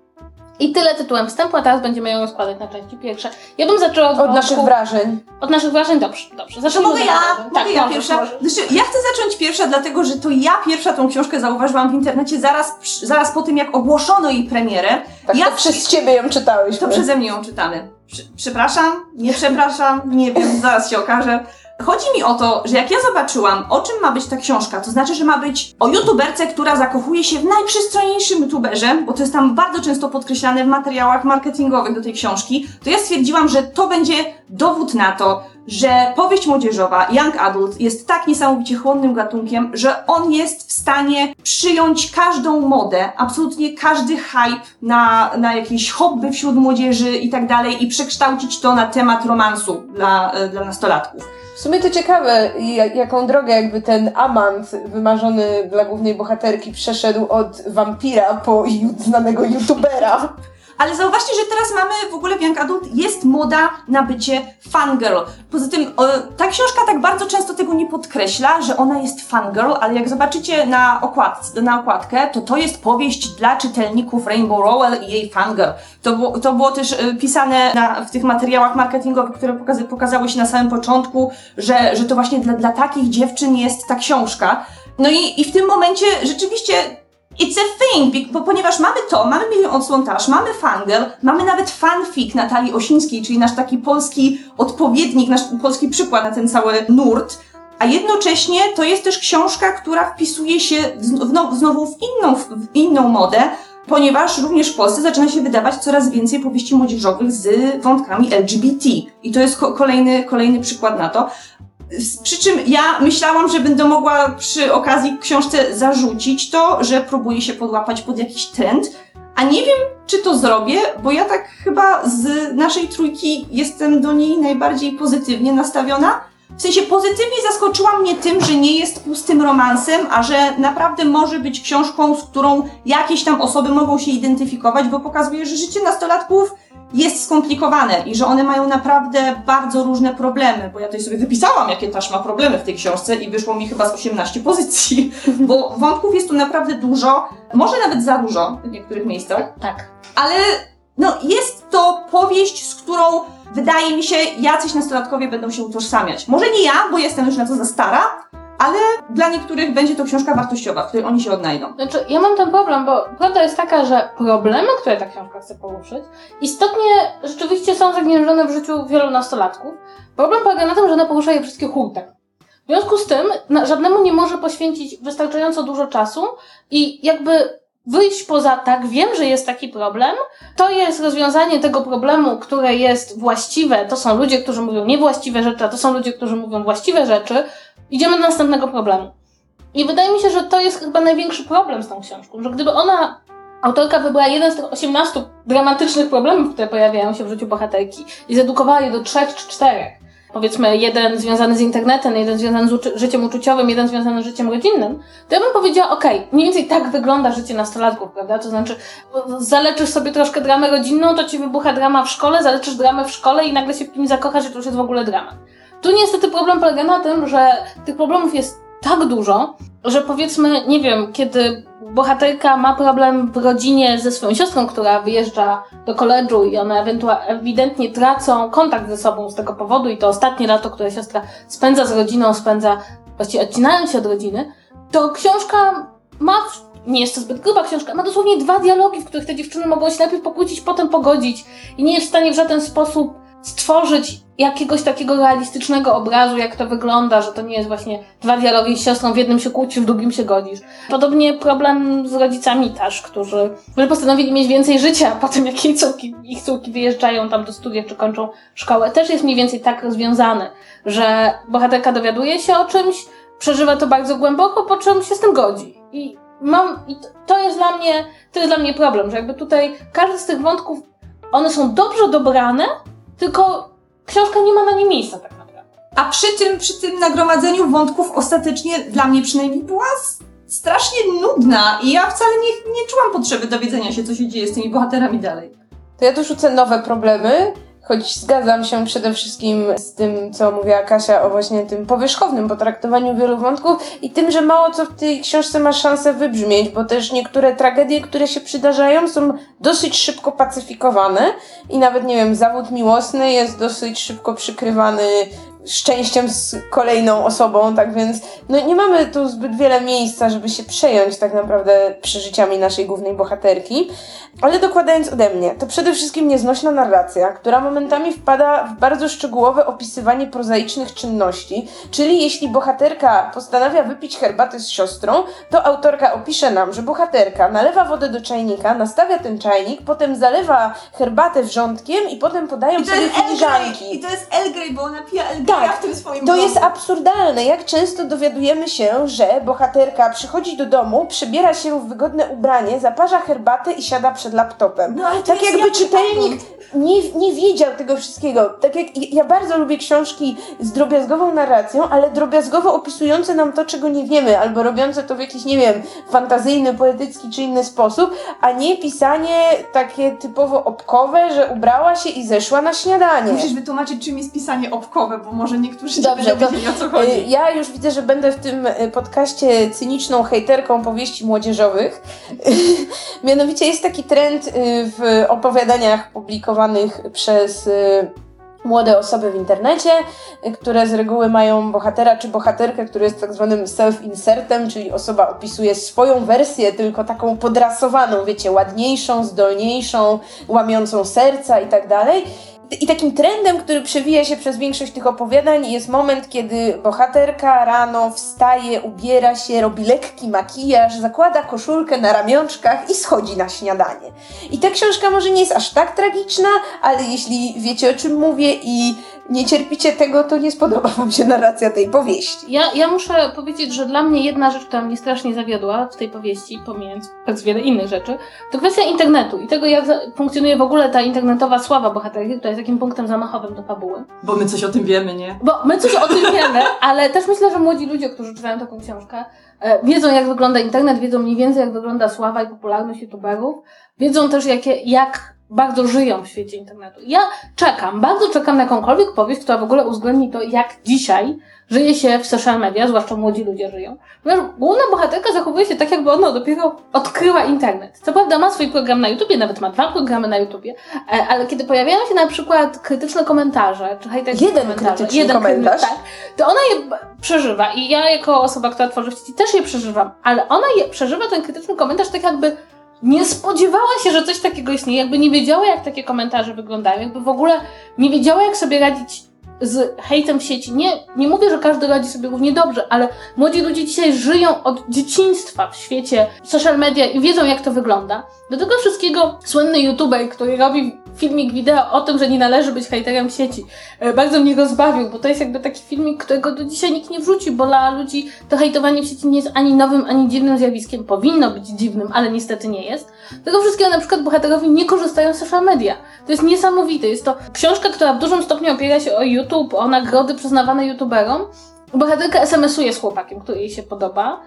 A: I tyle tytułem wstępu, a teraz będziemy ją rozkładać na części pierwsze. Ja bym zaczęła od,
B: Od naszych wrażeń.
A: Od naszych wrażeń? Dobrze, dobrze. Zacznijmy
C: mogę ja, mogę
A: Tak,
C: ja
A: możesz,
C: pierwsza.
A: możesz.
C: Znaczy, ja chcę zacząć pierwsza, dlatego że to ja pierwsza tą książkę zauważyłam w internecie zaraz, zaraz po tym, jak ogłoszono jej premierę.
B: Tak,
C: Ja-
B: to przez ciebie ją czytałyśmy.
C: To przeze mnie ją czytamy. Prze- Przepraszam, nie przepraszam, nie wiem, zaraz się okaże. Chodzi mi o to, że jak ja zobaczyłam, o czym ma być ta książka, to znaczy, że ma być o youtuberce, która zakochuje się w najprzystojniejszym youtuberze, bo to jest tam bardzo często podkreślane w materiałach marketingowych do tej książki, to ja stwierdziłam, że to będzie dowód na to, że powieść młodzieżowa, young adult, jest tak niesamowicie chłonnym gatunkiem, że on jest w stanie przyjąć każdą modę, absolutnie każdy hype na, na jakieś hobby wśród młodzieży i tak dalej i przekształcić to na temat romansu dla, e, dla nastolatków.
B: W sumie to ciekawe, ja- jaką drogę jakby ten amant wymarzony dla głównej bohaterki przeszedł od wampira po znanego youtubera.
C: Ale zauważcie, że teraz mamy w ogóle w Young Adult jest moda na bycie fangirl. Poza tym o, ta książka tak bardzo często tego nie podkreśla, że ona jest fangirl, ale jak zobaczycie na, okładce, na okładkę, to to jest powieść dla czytelników Rainbow Rowell i jej fangirl. To było, to było też e, pisane na, w tych materiałach marketingowych, które pokazy, pokazały się na samym początku, że, że to właśnie dla, dla takich dziewczyn jest ta książka. No i, i w tym momencie rzeczywiście It's a thing, bo ponieważ mamy to, mamy milion odsłon Tash, mamy fangirl, mamy nawet fanfic Natalii Osińskiej, czyli nasz taki polski odpowiednik, nasz polski przykład na ten cały nurt, a jednocześnie to jest też książka, która wpisuje się z- wno- znowu w inną, w inną modę, ponieważ również w Polsce zaczyna się wydawać coraz więcej powieści młodzieżowych z wątkami LGBT. I to jest ko- kolejny, kolejny przykład na to. Przy czym ja myślałam, że będę mogła przy okazji książce zarzucić to, że próbuję się podłapać pod jakiś trend, a nie wiem, czy to zrobię, bo ja tak chyba z naszej trójki jestem do niej najbardziej pozytywnie nastawiona. W sensie pozytywnie zaskoczyła mnie tym, że nie jest pustym romansem, a że naprawdę może być książką, z którą jakieś tam osoby mogą się identyfikować, bo pokazuje, że życie nastolatków jest skomplikowane i że one mają naprawdę bardzo różne problemy, bo ja tutaj sobie wypisałam, jakie też ma problemy w tej książce i wyszło mi chyba z 18 pozycji, bo wątków jest tu naprawdę dużo, może nawet za dużo w niektórych miejscach,
A: Tak.
C: ale no jest to powieść, z którą wydaje mi się, jacyś nastolatkowie będą się utożsamiać. Może nie ja, bo jestem już na to za stara, ale dla niektórych będzie to książka wartościowa, w której oni się odnajdą.
A: Znaczy, ja mam ten problem, bo prawda jest taka, że problemy, które ta książka chce poruszyć, istotnie rzeczywiście są zagnieżdżone w życiu wielu nastolatków. Problem polega na tym, że ona porusza je wszystkie hurtem. W związku z tym na, żadnemu nie może poświęcić wystarczająco dużo czasu i jakby wyjść poza tak, wiem, że jest taki problem, to jest rozwiązanie tego problemu, które jest właściwe, to są ludzie, którzy mówią niewłaściwe rzeczy, a to są ludzie, którzy mówią właściwe rzeczy, idziemy do następnego problemu. I wydaje mi się, że to jest chyba największy problem z tą książką, że gdyby ona, autorka wybrała jeden z tych 18 dramatycznych problemów, które pojawiają się w życiu bohaterki i zredukowała je do trzech czy czterech, powiedzmy jeden związany z internetem, jeden związany z uczy- życiem uczuciowym, jeden związany z życiem rodzinnym, to ja bym powiedziała, okej, mniej więcej tak wygląda życie nastolatków, prawda? To znaczy, zaleczysz sobie troszkę dramę rodzinną, to ci wybucha drama w szkole, zaleczysz dramę w szkole i nagle się w kimś zakochasz i to już jest w ogóle dramat. Tu niestety problem polega na tym, że tych problemów jest tak dużo, że powiedzmy, nie wiem, kiedy bohaterka ma problem w rodzinie ze swoją siostrą, która wyjeżdża do koledżu i one ewidentnie tracą kontakt ze sobą z tego powodu i to ostatnie lato, które siostra spędza z rodziną, spędza właściwie odcinając się od rodziny, to książka ma nie jest to zbyt gruba książka, ma dosłownie dwa dialogi, w których te dziewczyny mogą się najpierw pokłócić, potem pogodzić i nie jest w stanie w żaden sposób stworzyć jakiegoś takiego realistycznego obrazu, jak to wygląda, że to nie jest właśnie dwa dialogi z siostrą, w jednym się kłócisz, w drugim się godzisz. Podobnie problem z rodzicami też, którzy, którzy postanowili mieć więcej życia po tym, jak ich córki, ich córki wyjeżdżają tam do studiów czy kończą szkołę. Też jest mniej więcej tak rozwiązany, że bohaterka dowiaduje się o czymś, przeżywa to bardzo głęboko, po czym się z tym godzi. I mam, i to jest dla mnie, to jest dla mnie problem, że jakby tutaj każdy z tych wątków, one są dobrze dobrane, tylko książka nie ma na nie miejsca tak naprawdę.
C: A przy tym, przy tym nagromadzeniu wątków ostatecznie dla mnie przynajmniej była strasznie nudna i ja wcale nie, nie czułam potrzeby dowiedzenia się, co się dzieje z tymi bohaterami dalej.
B: To ja dorzucę nowe problemy, choć zgadzam się przede wszystkim z tym, co mówiła Kasia o właśnie tym powierzchownym potraktowaniu wielu wątków i tym, że mało co w tej książce ma szansę wybrzmieć, bo też niektóre tragedie, które się przydarzają, są dosyć szybko pacyfikowane i nawet, nie wiem, zawód miłosny jest dosyć szybko przykrywany szczęściem z kolejną osobą, tak więc no nie mamy tu zbyt wiele miejsca, żeby się przejąć tak naprawdę przeżyciami naszej głównej bohaterki. Ale dokładając ode mnie, to przede wszystkim nieznośna narracja, która momentami wpada w bardzo szczegółowe opisywanie prozaicznych czynności, czyli jeśli bohaterka postanawia wypić herbatę z siostrą, to autorka opisze nam, że bohaterka nalewa wodę do czajnika, nastawia ten czajnik, potem zalewa herbatę wrzątkiem i potem podają
C: I
B: sobie filiżanki.
C: I to jest El Grey, bo ona pija El Greya
B: Tak,
C: w tym swoim
B: To jest absurdalne. Jak często dowiadujemy się, że bohaterka przychodzi do domu, przebiera się w wygodne ubranie, zaparza herbatę i siada przed laptopem.
C: No, ale to
B: tak
C: jest
B: jakby
C: jak
B: czytelnik nie, nie wiedział tego wszystkiego. Tak jak ja bardzo lubię książki z drobiazgową narracją, ale drobiazgowo opisujące nam to, czego nie wiemy, albo robiące to w jakiś, nie wiem, fantazyjny, poetycki czy inny sposób, a nie pisanie takie typowo opkowe, że ubrała się i zeszła na śniadanie.
C: Musisz wytłumaczyć, czym jest pisanie opkowe, bo może niektórzy
B: Dobrze,
C: nie będą o co
B: Y,
C: chodzi.
B: Ja już widzę, że będę w tym y, podcaście cyniczną hejterką powieści młodzieżowych. Mianowicie jest taki trend y, w opowiadaniach publikowanych przez y, młode osoby w internecie, y, które z reguły mają bohatera czy bohaterkę, który jest tak zwanym self-insertem, czyli osoba opisuje swoją wersję, tylko taką podrasowaną, wiecie, ładniejszą, zdolniejszą, łamiącą serca i tak dalej. I takim trendem, który przewija się przez większość tych opowiadań, jest moment, kiedy bohaterka rano wstaje, ubiera się, robi lekki makijaż, zakłada koszulkę na ramionczkach i schodzi na śniadanie. I ta książka może nie jest aż tak tragiczna, ale jeśli wiecie o czym mówię i nie cierpicie tego, to nie spodoba Wam się narracja tej powieści.
A: Ja, ja muszę powiedzieć, że dla mnie jedna rzecz, która mnie strasznie zawiodła w tej powieści, pomijając tak wiele innych rzeczy, to kwestia internetu i tego, jak funkcjonuje w ogóle ta internetowa sława bohaterki, która jest takim punktem zamachowym do fabuły.
C: Bo my coś o tym wiemy, nie?
A: Bo my coś o tym wiemy, ale też myślę, że młodzi ludzie, którzy czytają taką książkę, e, wiedzą jak wygląda internet, wiedzą mniej więcej jak wygląda sława i popularność youtuberów, wiedzą też jakie, jak bardzo żyją w świecie internetu. Ja czekam, bardzo czekam na jakąkolwiek powieść, która w ogóle uwzględni to, jak dzisiaj żyje się w social media, zwłaszcza młodzi ludzie żyją. Ponieważ główna bohaterka zachowuje się tak, jakby ona dopiero odkryła internet. Co prawda ma swój program na YouTubie, nawet ma dwa programy na YouTubie, e, ale kiedy pojawiają się na przykład krytyczne komentarze, czy hejterskie
B: Jeden
A: komentarze,
B: krytyczny
A: jeden
B: komentarz.
A: tak, to ona je przeżywa i ja jako osoba, która tworzy w sieci też je przeżywam, ale ona je przeżywa ten krytyczny komentarz tak jakby nie spodziewała się, że coś takiego istnieje, jakby nie wiedziała, jak takie komentarze wyglądają, jakby w ogóle nie wiedziała, jak sobie radzić z hejtem w sieci. Nie, nie mówię, że każdy radzi sobie równie dobrze, ale młodzi ludzie dzisiaj żyją od dzieciństwa w świecie social media i wiedzą, jak to wygląda. Do tego wszystkiego słynny youtuber, który robi filmik wideo o tym, że nie należy być hejterem sieci, e, bardzo mnie rozbawił, bo to jest jakby taki filmik, którego do dzisiaj nikt nie wrzuci, bo dla ludzi to hejtowanie w sieci nie jest ani nowym, ani dziwnym zjawiskiem. Powinno być dziwnym, ale niestety nie jest. Tego wszystkiego na przykład bohaterowie nie korzystają z social media. To jest niesamowite. Jest to książka, która w dużym stopniu opiera się o YouTube, o nagrody przyznawane youtuberom. Bohaterka SMS-uje z chłopakiem, który jej się podoba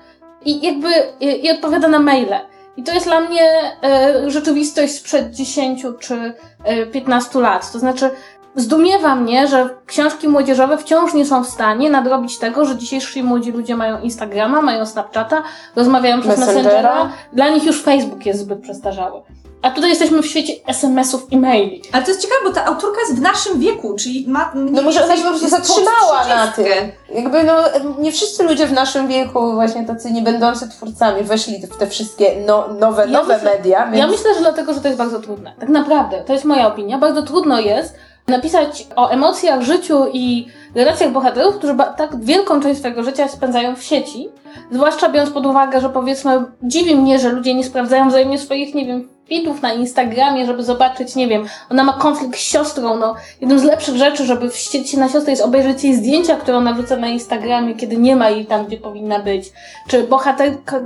A: i jakby i, i odpowiada na maile. I to jest dla mnie e, rzeczywistość sprzed 10 czy e, 15 lat. To znaczy, zdumiewa mnie, że książki młodzieżowe wciąż nie są w stanie nadrobić tego, że dzisiejsi młodzi ludzie mają Instagrama, mają Snapchata, rozmawiają przez
B: Messengera.
A: Messengera. Dla nich już Facebook jest zbyt przestarzały. A tutaj jesteśmy w świecie SMS-ów i maili.
C: Ale to jest ciekawe, bo ta autorka jest w naszym wieku, czyli ma...
B: No może ona się po prostu zatrzymała na
C: 30.
B: tym. Jakby no, nie wszyscy ludzie w naszym wieku, właśnie tacy nie będący twórcami, weszli w te wszystkie no, nowe,
A: Ja
B: nowe
A: myślę-
B: media, więc...
A: Ja myślę, że dlatego, że to jest bardzo trudne. Tak naprawdę, to jest moja opinia. Bardzo trudno jest napisać o emocjach, życiu i relacjach bohaterów, którzy tak wielką część swojego życia spędzają w sieci. Zwłaszcza biorąc pod uwagę, że powiedzmy, dziwi mnie, że ludzie nie sprawdzają wzajemnie swoich, nie wiem, feedów na Instagramie, żeby zobaczyć, nie wiem, ona ma konflikt z siostrą, no. Jedną z lepszych rzeczy, żeby wściec się na siostrę jest obejrzeć jej zdjęcia, które ona wrzuca na Instagramie, kiedy nie ma jej tam, gdzie powinna być. Czy bohaterka,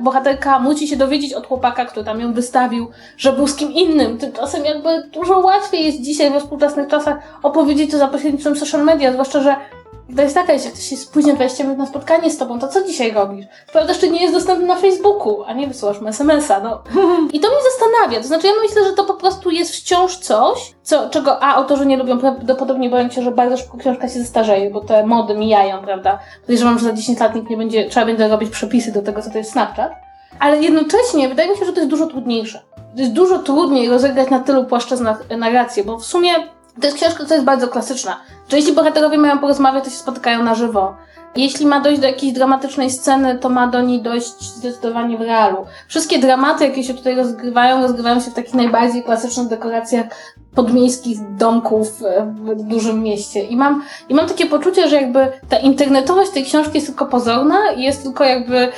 A: bohaterka musi się dowiedzieć od chłopaka, który tam ją wystawił, że był z kim innym. Tymczasem jakby dużo łatwiej jest dzisiaj we współczesnych czasach opowiedzieć to za pośrednictwem social media, zwłaszcza, że to jest taka, jeśli ktoś się spóźnia 20 minut na spotkanie z tobą, to co dzisiaj robisz? Prawda, że nie jest dostępny na Facebooku, a nie wysyłasz mu SMS-a, no. I to mnie zastanawia, to znaczy ja myślę, że to po prostu jest wciąż coś, co, czego a autorzy nie lubią, prawdopodobnie boją się, że bardzo szybko książka się zestarzeje, bo te mody mijają, prawda? Podejrzewam, że za 10 lat nikt nie będzie, trzeba będzie robić przepisy do tego, co to jest Snapchat. Ale jednocześnie wydaje mi się, że to jest dużo trudniejsze. To jest dużo trudniej rozegrać na tylu płaszczyznach narrację, bo w sumie to jest książka, która jest bardzo klasyczna. Że jeśli bohaterowie mają porozmawiać, to się spotykają na żywo. Jeśli ma dojść do jakiejś dramatycznej sceny, to ma do niej dojść zdecydowanie w realu. Wszystkie dramaty, jakie się tutaj rozgrywają, rozgrywają się w takich najbardziej klasycznych dekoracjach podmiejskich domków e, w dużym mieście. I mam, I mam takie poczucie, że jakby ta internetowość tej książki jest tylko pozorna i jest tylko jakby,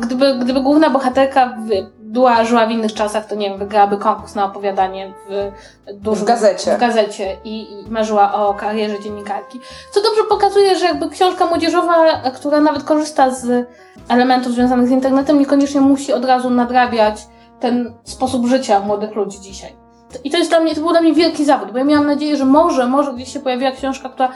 A: gdyby, gdyby główna bohaterka w, była, żyła w innych czasach, to nie wiem, wygrałaby konkurs na opowiadanie w dużym,
B: W gazecie.
A: w gazecie i, i marzyła o karierze dziennikarki. Co dobrze pokazuje, że jakby książka młodzieżowa, która nawet korzysta z elementów związanych z internetem, niekoniecznie musi od razu nadrabiać ten sposób życia młodych ludzi dzisiaj. I to jest dla mnie, to był dla mnie wielki zawód, bo ja miałam nadzieję, że może, może gdzieś się pojawiła książka, która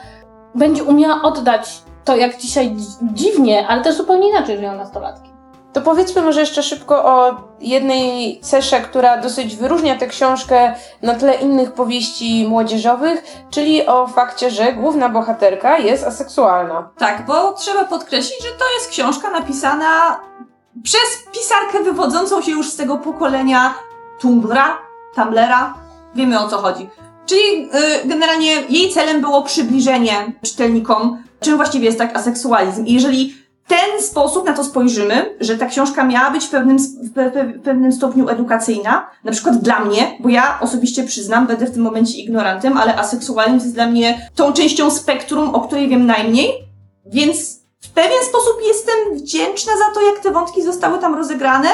A: będzie umiała oddać to, jak dzisiaj dzi- dziwnie, ale też zupełnie inaczej żyją nastolatki.
B: To powiedzmy może jeszcze szybko o jednej cesze, która dosyć wyróżnia tę książkę na tle innych powieści młodzieżowych, czyli o fakcie, że główna bohaterka jest aseksualna.
C: Tak, bo trzeba podkreślić, że to jest książka napisana przez pisarkę wywodzącą się już z tego pokolenia Tumblra, Tumblera. Wiemy o co chodzi. Czyli y, generalnie jej celem było przybliżenie czytelnikom, czym właściwie jest tak aseksualizm. I jeżeli ten sposób na to spojrzymy, że ta książka miała być w pewnym, w pe, pe, w pewnym stopniu edukacyjna, na przykład dla mnie, bo ja osobiście przyznam, będę w tym momencie ignorantem, ale aseksualizm jest dla mnie tą częścią spektrum, o której wiem najmniej, więc w pewien sposób jestem wdzięczna za to, jak te wątki zostały tam rozegrane.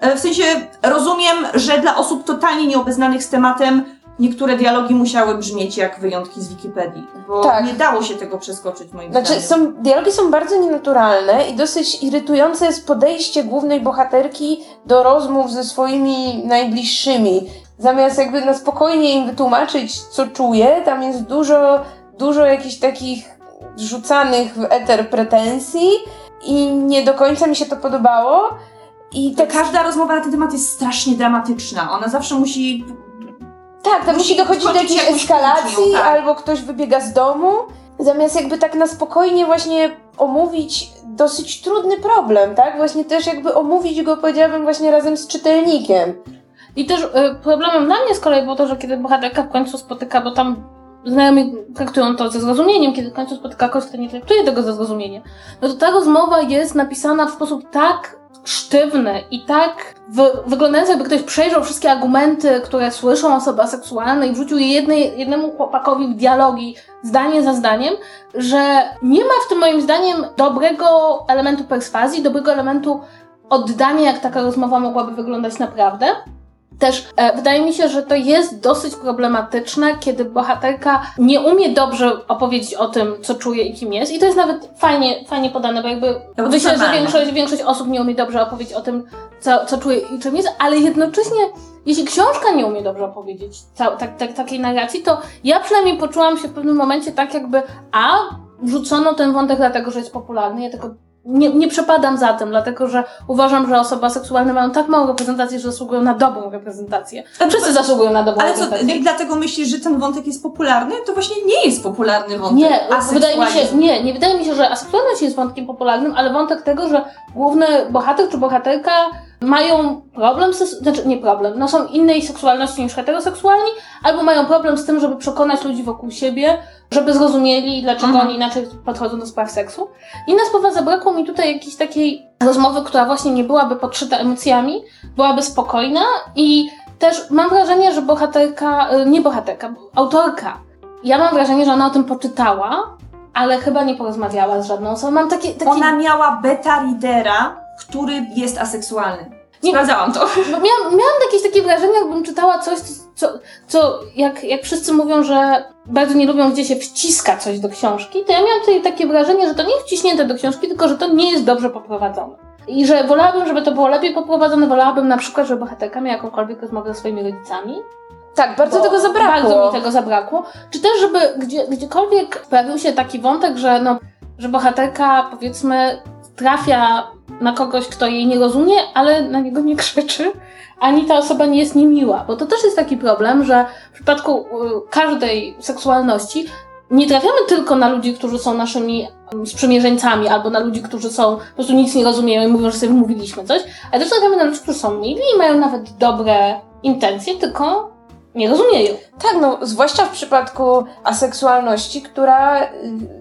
C: E, W sensie rozumiem, że dla osób totalnie nieobeznanych z tematem niektóre dialogi musiały brzmieć jak wyjątki z Wikipedii, bo
B: Tak.
C: nie dało się tego przeskoczyć moim
B: Znaczy,
C: zdaniem.
B: są, dialogi są bardzo nienaturalne i dosyć irytujące jest podejście głównej bohaterki do rozmów ze swoimi najbliższymi. Zamiast jakby na spokojnie im wytłumaczyć, co czuje, tam jest dużo, dużo jakichś takich rzucanych w eter pretensji i nie do końca mi się to podobało. I
C: Ta
B: tak,
C: każda rozmowa na ten temat jest strasznie dramatyczna. Ona zawsze musi.
B: Tak, tam
C: musi
B: musi dochodzić do jakiejś eskalacji,
C: kłótnią, tak.
B: albo ktoś wybiega z domu, zamiast jakby tak na spokojnie właśnie omówić dosyć trudny problem, tak? Właśnie też jakby omówić go, powiedziałabym, właśnie razem z czytelnikiem.
A: I też y, problemem dla mnie z kolei było to, że kiedy bohaterka w końcu spotyka, bo tam znajomi traktują to ze zrozumieniem, kiedy w końcu spotyka kogoś, kto nie traktuje tego ze zrozumieniem, no to ta rozmowa jest napisana w sposób tak sztywny i tak wy, wyglądający, jakby ktoś przejrzał wszystkie argumenty, które słyszą osoby aseksualne i wrzucił je jednej, jednemu chłopakowi w dialogi, zdanie za zdaniem, że nie ma w tym moim zdaniem dobrego elementu perswazji, dobrego elementu oddania, jak taka rozmowa mogłaby wyglądać naprawdę. Też e, wydaje mi się, że to jest dosyć problematyczne, kiedy bohaterka nie umie dobrze opowiedzieć o tym, co czuje i kim jest. I to jest nawet fajnie, fajnie podane, bo jakby
C: to
A: myślę, że większość, większość osób nie umie dobrze opowiedzieć o tym, co, co czuje i czym jest, ale jednocześnie, jeśli książka nie umie dobrze opowiedzieć cał, tak, tak, takiej narracji, to ja przynajmniej poczułam się w pewnym momencie tak, jakby a wrzucono ten wątek dlatego, że jest popularny. Ja tego nie, nie przepadam za tym, dlatego że uważam, że osoby seksualne mają tak małą reprezentację, że zasługują na dobrą reprezentację. Wszyscy zasługują na dobrą
C: Ale co,
A: reprezentację.
C: i dlatego myślisz, że ten wątek jest popularny? To właśnie nie jest popularny wątek.
A: Nie, wydaje mi się, nie, nie wydaje mi się, że aseksualność jest wątkiem popularnym, ale wątek tego, że główny bohater czy bohaterka mają problem, z, znaczy nie problem, no są innej seksualności niż heteroseksualni, albo mają problem z tym, żeby przekonać ludzi wokół siebie, żeby zrozumieli, dlaczego
C: Mhm.
A: oni inaczej podchodzą do spraw seksu. Inna sprawa, zabrakło mi tutaj jakiejś takiej rozmowy, która właśnie nie byłaby podszyta emocjami, byłaby spokojna i też mam wrażenie, że bohaterka, y, nie bohaterka, autorka, ja mam wrażenie, że ona o tym poczytała, ale chyba nie porozmawiała z żadną osobą. Mam takie, takie
C: Ona miała beta readera, który jest aseksualny.
A: Nie-
C: Sprawdzałam to.
A: Miałam, miałam jakieś takie wrażenie, jakbym czytała coś, co, co jak, jak wszyscy mówią, że bardzo nie lubią, gdzie się wciska coś do książki, to ja miałam tutaj takie wrażenie, że to nie jest wciśnięte do książki, tylko że to nie jest dobrze poprowadzone. I że wolałabym, żeby to było lepiej poprowadzone, wolałabym na przykład, żeby bohaterka miała jakąkolwiek rozmowę ze swoimi rodzicami.
B: Tak, bardzo tego zabrakło.
A: Bardzo mi tego zabrakło. Czy też, żeby gdzie, gdziekolwiek pojawił się taki wątek, że, no, że bohaterka, powiedzmy, trafia na kogoś, kto jej nie rozumie, ale na niego nie krzyczy, ani ta osoba nie jest niemiła. Bo to też jest taki problem, że w przypadku y, każdej seksualności nie trafiamy tylko na ludzi, którzy są naszymi mm, sprzymierzeńcami, albo na ludzi, którzy są, po prostu nic nie rozumieją i mówią, że sobie mówiliśmy coś, ale też trafiamy na ludzi, którzy są mili i mają nawet dobre intencje, tylko nie rozumieją.
B: Tak, no, zwłaszcza w przypadku aseksualności, która y,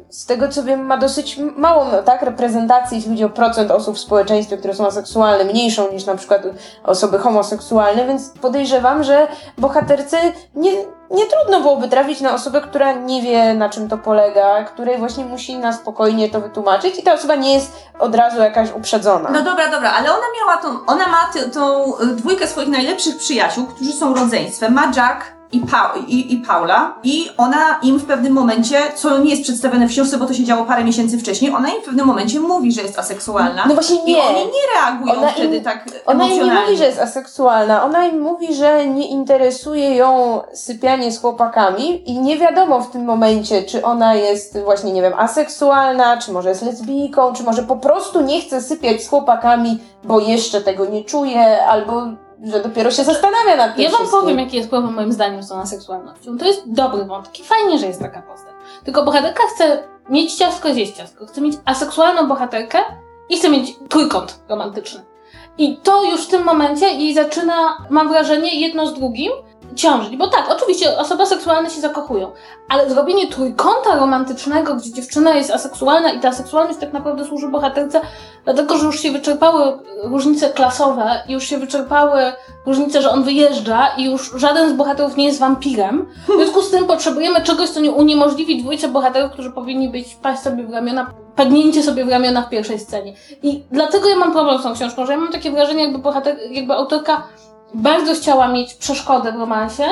B: z tego co wiem ma dosyć małą, no, tak, reprezentację, jeśli chodzi o procent osób w społeczeństwie, które są aseksualne, mniejszą niż na przykład osoby homoseksualne, więc podejrzewam, że bohaterce nie, nie trudno byłoby trafić na osobę, która nie wie na czym to polega, której właśnie musi na spokojnie to wytłumaczyć i ta osoba nie jest od razu jakaś uprzedzona.
C: No dobra, dobra, ale ona miała tą, ona ma tą dwójkę swoich najlepszych przyjaciół, którzy są rodzeństwem. Ma Jack i, pa, i, i Paula i ona im w pewnym momencie, co nie jest przedstawione w książce, bo to się działo parę miesięcy wcześniej, ona im w pewnym momencie mówi, że jest aseksualna.
B: No właśnie
C: I
B: nie.
C: oni nie reagują
B: Ona
C: wtedy
B: im-
C: tak
B: Ona im nie mówi, że jest aseksualna. Ona im mówi, że nie interesuje ją sypianie z chłopakami i nie wiadomo w tym momencie, czy ona jest właśnie, nie wiem, aseksualna, czy może jest lesbijką, czy może po prostu nie chce sypiać z chłopakami, bo jeszcze tego nie czuje, albo że dopiero się zastanawia nad tym
A: Ja wam
B: wszystkim.
A: powiem, jaki jest problem moim zdaniem z tą seksualnością. To jest dobry wątek i fajnie, że jest taka postać. Tylko bohaterka chce mieć ciastko, zjeść ciastko. Chce mieć aseksualną bohaterkę i chce mieć trójkąt romantyczny. I to już w tym momencie jej zaczyna, mam wrażenie, jedno z drugim ciążyć. Bo tak, oczywiście osoby seksualne się zakochują, ale zrobienie trójkąta romantycznego, gdzie dziewczyna jest aseksualna i ta seksualność tak naprawdę służy bohaterce, dlatego że już się wyczerpały różnice klasowe, już się wyczerpały różnice, że on wyjeżdża i już żaden z bohaterów nie jest wampirem. W związku z tym potrzebujemy czegoś, co nie uniemożliwi dwójce bohaterów, którzy powinni być paść sobie w ramiona, padnięcie sobie w ramiona w pierwszej scenie. I dlatego ja mam problem z tą książką, że ja mam takie wrażenie, jakby bohater, jakby autorka bardzo chciała mieć przeszkodę w romansie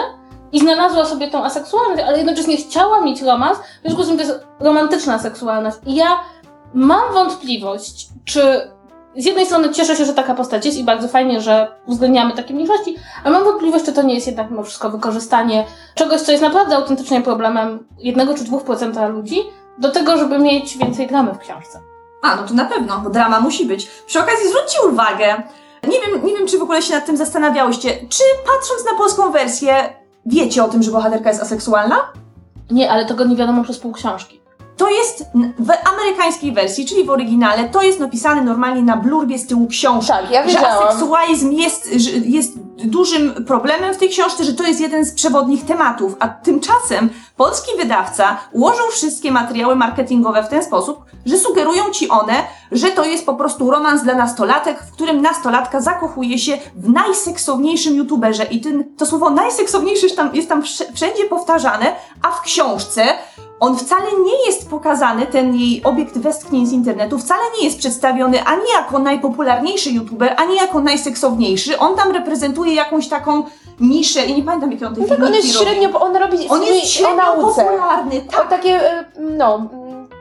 A: i znalazła sobie tą aseksualność, ale jednocześnie chciała mieć romans, w związku z tym to jest romantyczna seksualność. I ja mam wątpliwość, czy z jednej strony cieszę się, że taka postać jest i bardzo fajnie, że uwzględniamy takie mniejszości, ale mam wątpliwość, czy to nie jest jednak mimo wszystko wykorzystanie czegoś, co jest naprawdę autentycznie problemem jednego czy dwóch procenta ludzi, do tego, żeby mieć więcej dramy w książce.
C: A, no to na pewno, bo drama musi być. Przy okazji zwróćcie uwagę, nie wiem, nie wiem, czy w ogóle się nad tym zastanawiałyście, czy patrząc na polską wersję, wiecie o tym, że bohaterka jest aseksualna?
A: Nie, ale tego nie wiadomo przez pół książki.
C: To jest w amerykańskiej wersji, czyli w oryginale, to jest napisane normalnie na blurbie z tyłu książki.
B: Tak, ja
C: że aseksualizm jest, jest dużym problemem w tej książce, że to jest jeden z przewodnich tematów, a tymczasem polski wydawca ułożył wszystkie materiały marketingowe w ten sposób, że sugerują ci one, że to jest po prostu romans dla nastolatek, w którym nastolatka zakochuje się w najseksowniejszym youtuberze. I ten, to słowo najseksowniejszy jest tam, jest tam wsz- wszędzie powtarzane, a w książce on wcale nie jest pokazany, ten jej obiekt westchnień z internetu, wcale nie jest przedstawiony ani jako najpopularniejszy youtuber, ani jako najseksowniejszy. On tam reprezentuje jakąś taką niszę i nie pamiętam jakie on tej
B: No tak, on jest
C: robi.
B: średnio, on robi
C: On jest
B: o
C: średnio popularny,
B: O
C: tak.
B: takie, e, no,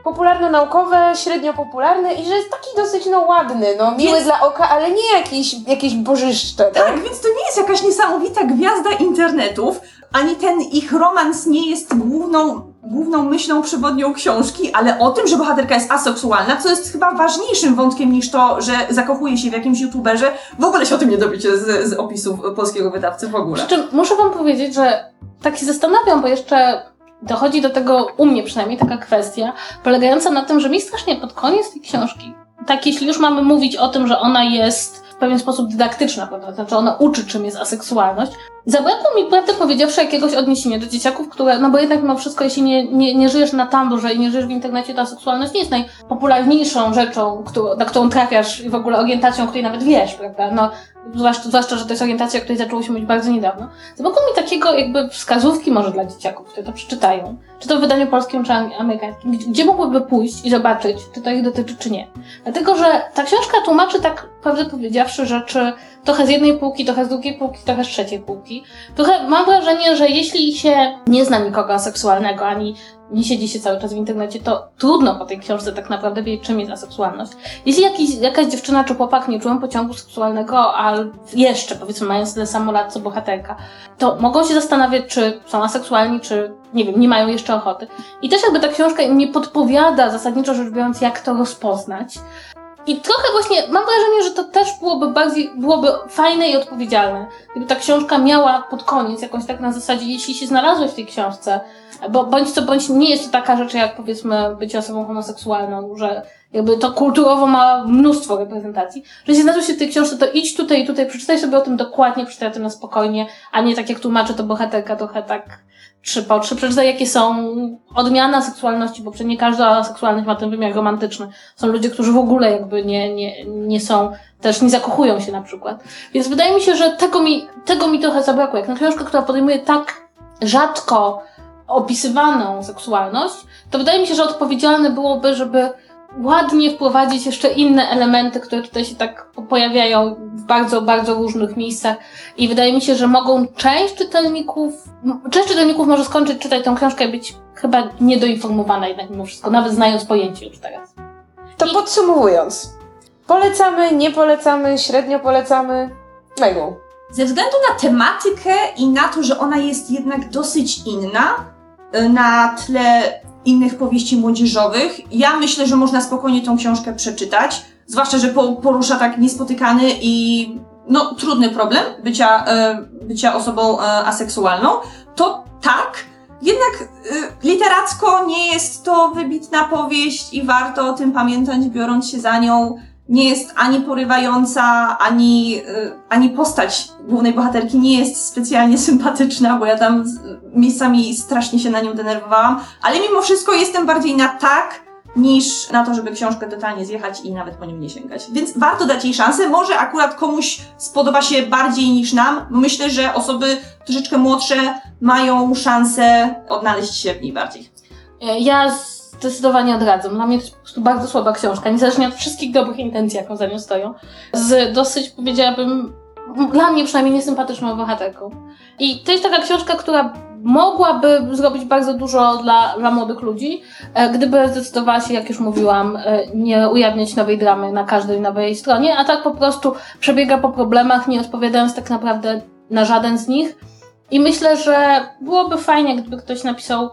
B: popularno-naukowe, średnio popularne i że jest taki dosyć, no, ładny, no, miły
C: Więc-
B: dla oka, ale nie jakiś, jakieś bożyszcze, tak?
C: Tak, więc to nie jest jakaś niesamowita gwiazda internetów, ani ten ich romans nie jest główną, główną myślą przewodnią książki, ale o tym, że bohaterka jest aseksualna, co jest chyba ważniejszym wątkiem niż to, że zakochuje się w jakimś youtuberze. W ogóle się o tym nie dowiecie z, z opisów polskiego wydawcy w ogóle.
A: Przy czym muszę wam powiedzieć, że tak się zastanawiam, bo jeszcze dochodzi do tego, u mnie przynajmniej, taka kwestia, polegająca na tym, że mi strasznie pod koniec tej książki, tak jeśli już mamy mówić o tym, że ona jest pewien sposób dydaktyczna, prawda? Znaczy ona uczy, czym jest aseksualność. Zabrakło mi, prawdę powiedziawszy, jakiegoś odniesienia do dzieciaków, które, no bo jednak mimo wszystko, jeśli nie, nie, nie żyjesz na Tumblrze i nie żyjesz w internecie, to aseksualność nie jest najpopularniejszą rzeczą, którą, na którą trafiasz i w ogóle orientacją, o której nawet wiesz, prawda? No, zwłaszcza, zwłaszcza, że to jest orientacja, o której zaczęło się mówić bardzo niedawno. Zabrakło mi takiego jakby wskazówki może dla dzieciaków, które to przeczytają. Czy to w wydaniu polskim, czy amerykańskim. Gdzie mogłyby pójść i zobaczyć, czy to ich dotyczy, czy nie. Dlatego, że ta książka tłumaczy tak, prawdę powiedziawszy, rzeczy trochę z jednej półki, trochę z drugiej półki, trochę z trzeciej półki. Trochę mam wrażenie, że jeśli się nie zna nikogo seksualnego, ani nie siedzi się cały czas w internecie, to trudno po tej książce tak naprawdę wiedzieć, czym jest aseksualność. Jeśli jakiś, jakaś dziewczyna czy chłopak nie czują pociągu seksualnego, a jeszcze, powiedzmy, mając tyle samo lat co bohaterka, to mogą się zastanawiać, czy są aseksualni, czy nie wiem, nie mają jeszcze ochoty. I też jakby ta książka im nie podpowiada, zasadniczo rzecz biorąc, jak to rozpoznać. I trochę właśnie mam wrażenie, że to też byłoby bardziej, byłoby fajne i odpowiedzialne. Gdyby ta książka miała pod koniec jakąś tak na zasadzie, jeśli się znalazłeś w tej książce, bo bądź co bądź nie jest to taka rzecz jak powiedzmy bycie osobą homoseksualną, że jakby to kulturowo ma mnóstwo reprezentacji, że jeśli znalazłeś się w tej książce, to idź tutaj i tutaj, przeczytaj sobie o tym dokładnie, przeczytaj o tym na spokojnie, a nie tak jak tłumaczy to bohaterka trochę tak trzy po trzy. Przeczytaj, jakie są odmiana seksualności, bo przecież nie każda seksualność ma ten wymiar romantyczny. Są ludzie, którzy w ogóle jakby nie, nie, nie są, też nie zakochują się na przykład. Więc wydaje mi się, że tego mi, tego mi trochę zabrakło. Jak na książkę, która podejmuje tak rzadko opisywaną seksualność, to wydaje mi się, że odpowiedzialne byłoby, żeby ładnie wprowadzić jeszcze inne elementy, które tutaj się tak pojawiają w bardzo, bardzo różnych miejscach. I wydaje mi się, że mogą część czytelników, część czytelników może skończyć czytać tę książkę i być chyba niedoinformowana jednak mimo wszystko, nawet znając pojęcie już teraz.
B: To I... podsumowując, polecamy, nie polecamy, średnio polecamy, Megu.
C: Ze względu na tematykę i na to, że ona jest jednak dosyć inna, y, na tle innych powieści młodzieżowych. Ja myślę, że można spokojnie tą książkę przeczytać, zwłaszcza, że porusza tak niespotykany i no, trudny problem bycia, e, bycia osobą e, aseksualną. To tak, jednak e, literacko nie jest to wybitna powieść i warto o tym pamiętać, biorąc się za nią nie jest ani porywająca, ani, y, ani postać głównej bohaterki nie jest specjalnie sympatyczna, bo ja tam miejscami strasznie się na nią denerwowałam, ale mimo wszystko jestem bardziej na tak, niż na to, żeby książkę totalnie zjechać i nawet po nim nie sięgać. Więc warto dać jej szansę. Może akurat komuś spodoba się bardziej niż nam, myślę, że osoby troszeczkę młodsze mają szansę odnaleźć się w niej bardziej.
A: Ja zdecydowanie odradzam. Dla mnie to jest po prostu bardzo słaba książka, niezależnie od wszystkich dobrych intencji, jaką za nią stoją. Z dosyć, powiedziałabym, dla mnie przynajmniej niesympatyczną bohaterką. I to jest taka książka, która mogłaby zrobić bardzo dużo dla, dla młodych ludzi, e, gdyby zdecydowała się, jak już mówiłam, e, nie ujawniać nowej dramy na każdej nowej stronie, a tak po prostu przebiega po problemach, nie odpowiadając tak naprawdę na żaden z nich. I myślę, że byłoby fajnie, gdyby ktoś napisał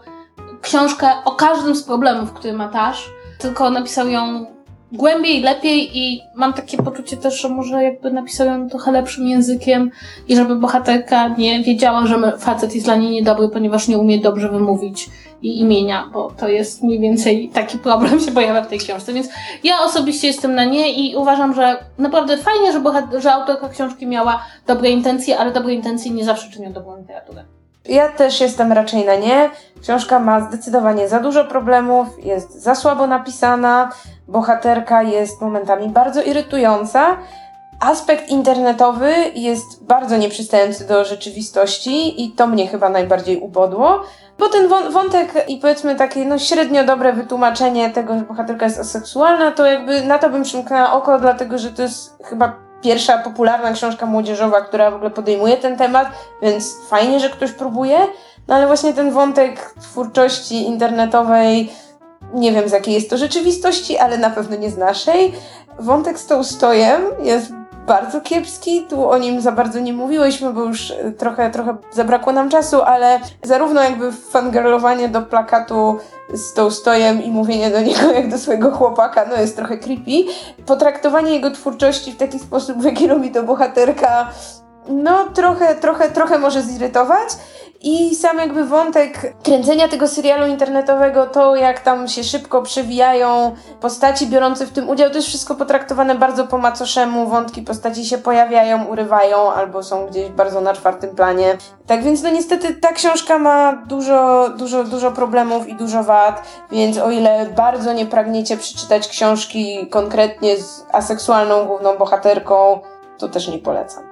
A: książkę o każdym z problemów, który ma Tasz, tylko napisał ją głębiej, lepiej i mam takie poczucie też, że może jakby napisał ją trochę lepszym językiem i żeby bohaterka nie wiedziała, że facet jest dla niej niedobry, ponieważ nie umie dobrze wymówić i imienia, bo to jest mniej więcej taki problem się pojawia w tej książce, więc ja osobiście jestem na nie i uważam, że naprawdę fajnie, że, bohater, że autorka książki miała dobre intencje, ale dobre intencje nie zawsze czynią dobrą literaturę.
B: Ja też jestem raczej na nie. Książka ma zdecydowanie za dużo problemów, jest za słabo napisana, bohaterka jest momentami bardzo irytująca. Aspekt internetowy jest bardzo nieprzystający do rzeczywistości i to mnie chyba najbardziej ubodło, bo ten wątek i powiedzmy takie no średnio dobre wytłumaczenie tego, że bohaterka jest aseksualna, to jakby na to bym przymknęła oko, dlatego że to jest chyba pierwsza popularna książka młodzieżowa, która w ogóle podejmuje ten temat, więc fajnie, że ktoś próbuje. No ale właśnie ten wątek twórczości internetowej, nie wiem z jakiej jest to rzeczywistości, ale na pewno nie z naszej. Wątek z tą stojem jest bardzo kiepski. Tu o nim za bardzo nie mówiłyśmy, bo już e, trochę, trochę zabrakło nam czasu, ale zarówno jakby fangirlowanie do plakatu z tą stojem i mówienie do niego jak do swojego chłopaka, no jest trochę creepy. Potraktowanie jego twórczości w taki sposób, w jaki robi to bohaterka, no trochę, trochę, trochę może zirytować. I sam jakby wątek kręcenia tego serialu internetowego, to jak tam się szybko przewijają postaci biorące w tym udział, to jest wszystko potraktowane bardzo po macoszemu, wątki postaci się pojawiają, urywają albo są gdzieś bardzo na czwartym planie. Tak więc no niestety ta książka ma dużo, dużo, dużo problemów i dużo wad, więc o ile bardzo nie pragniecie przeczytać książki konkretnie z aseksualną główną bohaterką, to też nie polecam.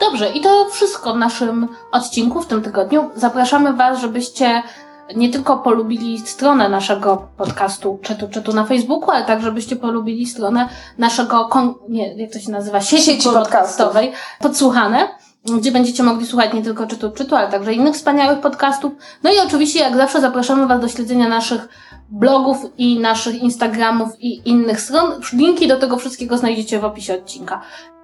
A: Dobrze, i to wszystko w naszym odcinku w tym tygodniu. Zapraszamy Was, żebyście nie tylko polubili stronę naszego podcastu Czytu Czytu na Facebooku, ale tak, żebyście polubili stronę naszego, kon- nie, jak to się nazywa, sieci,
B: Sieci
A: podcastowej, Podsłuchane, gdzie będziecie mogli słuchać nie tylko Czytu Czytu, ale także innych wspaniałych podcastów. No i oczywiście, jak zawsze, zapraszamy Was do śledzenia naszych blogów i naszych Instagramów i innych stron. Linki do tego wszystkiego znajdziecie w opisie odcinka.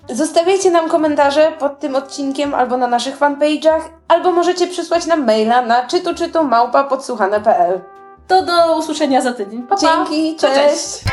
B: Zostawiajcie nam komentarze pod tym odcinkiem albo na naszych fanpage'ach, albo możecie przysłać nam maila na czytu czytu małpa podsłuchane.pl.
A: To do usłyszenia za tydzień. Pa, pa.
B: Dzięki, cześć.
C: cześć.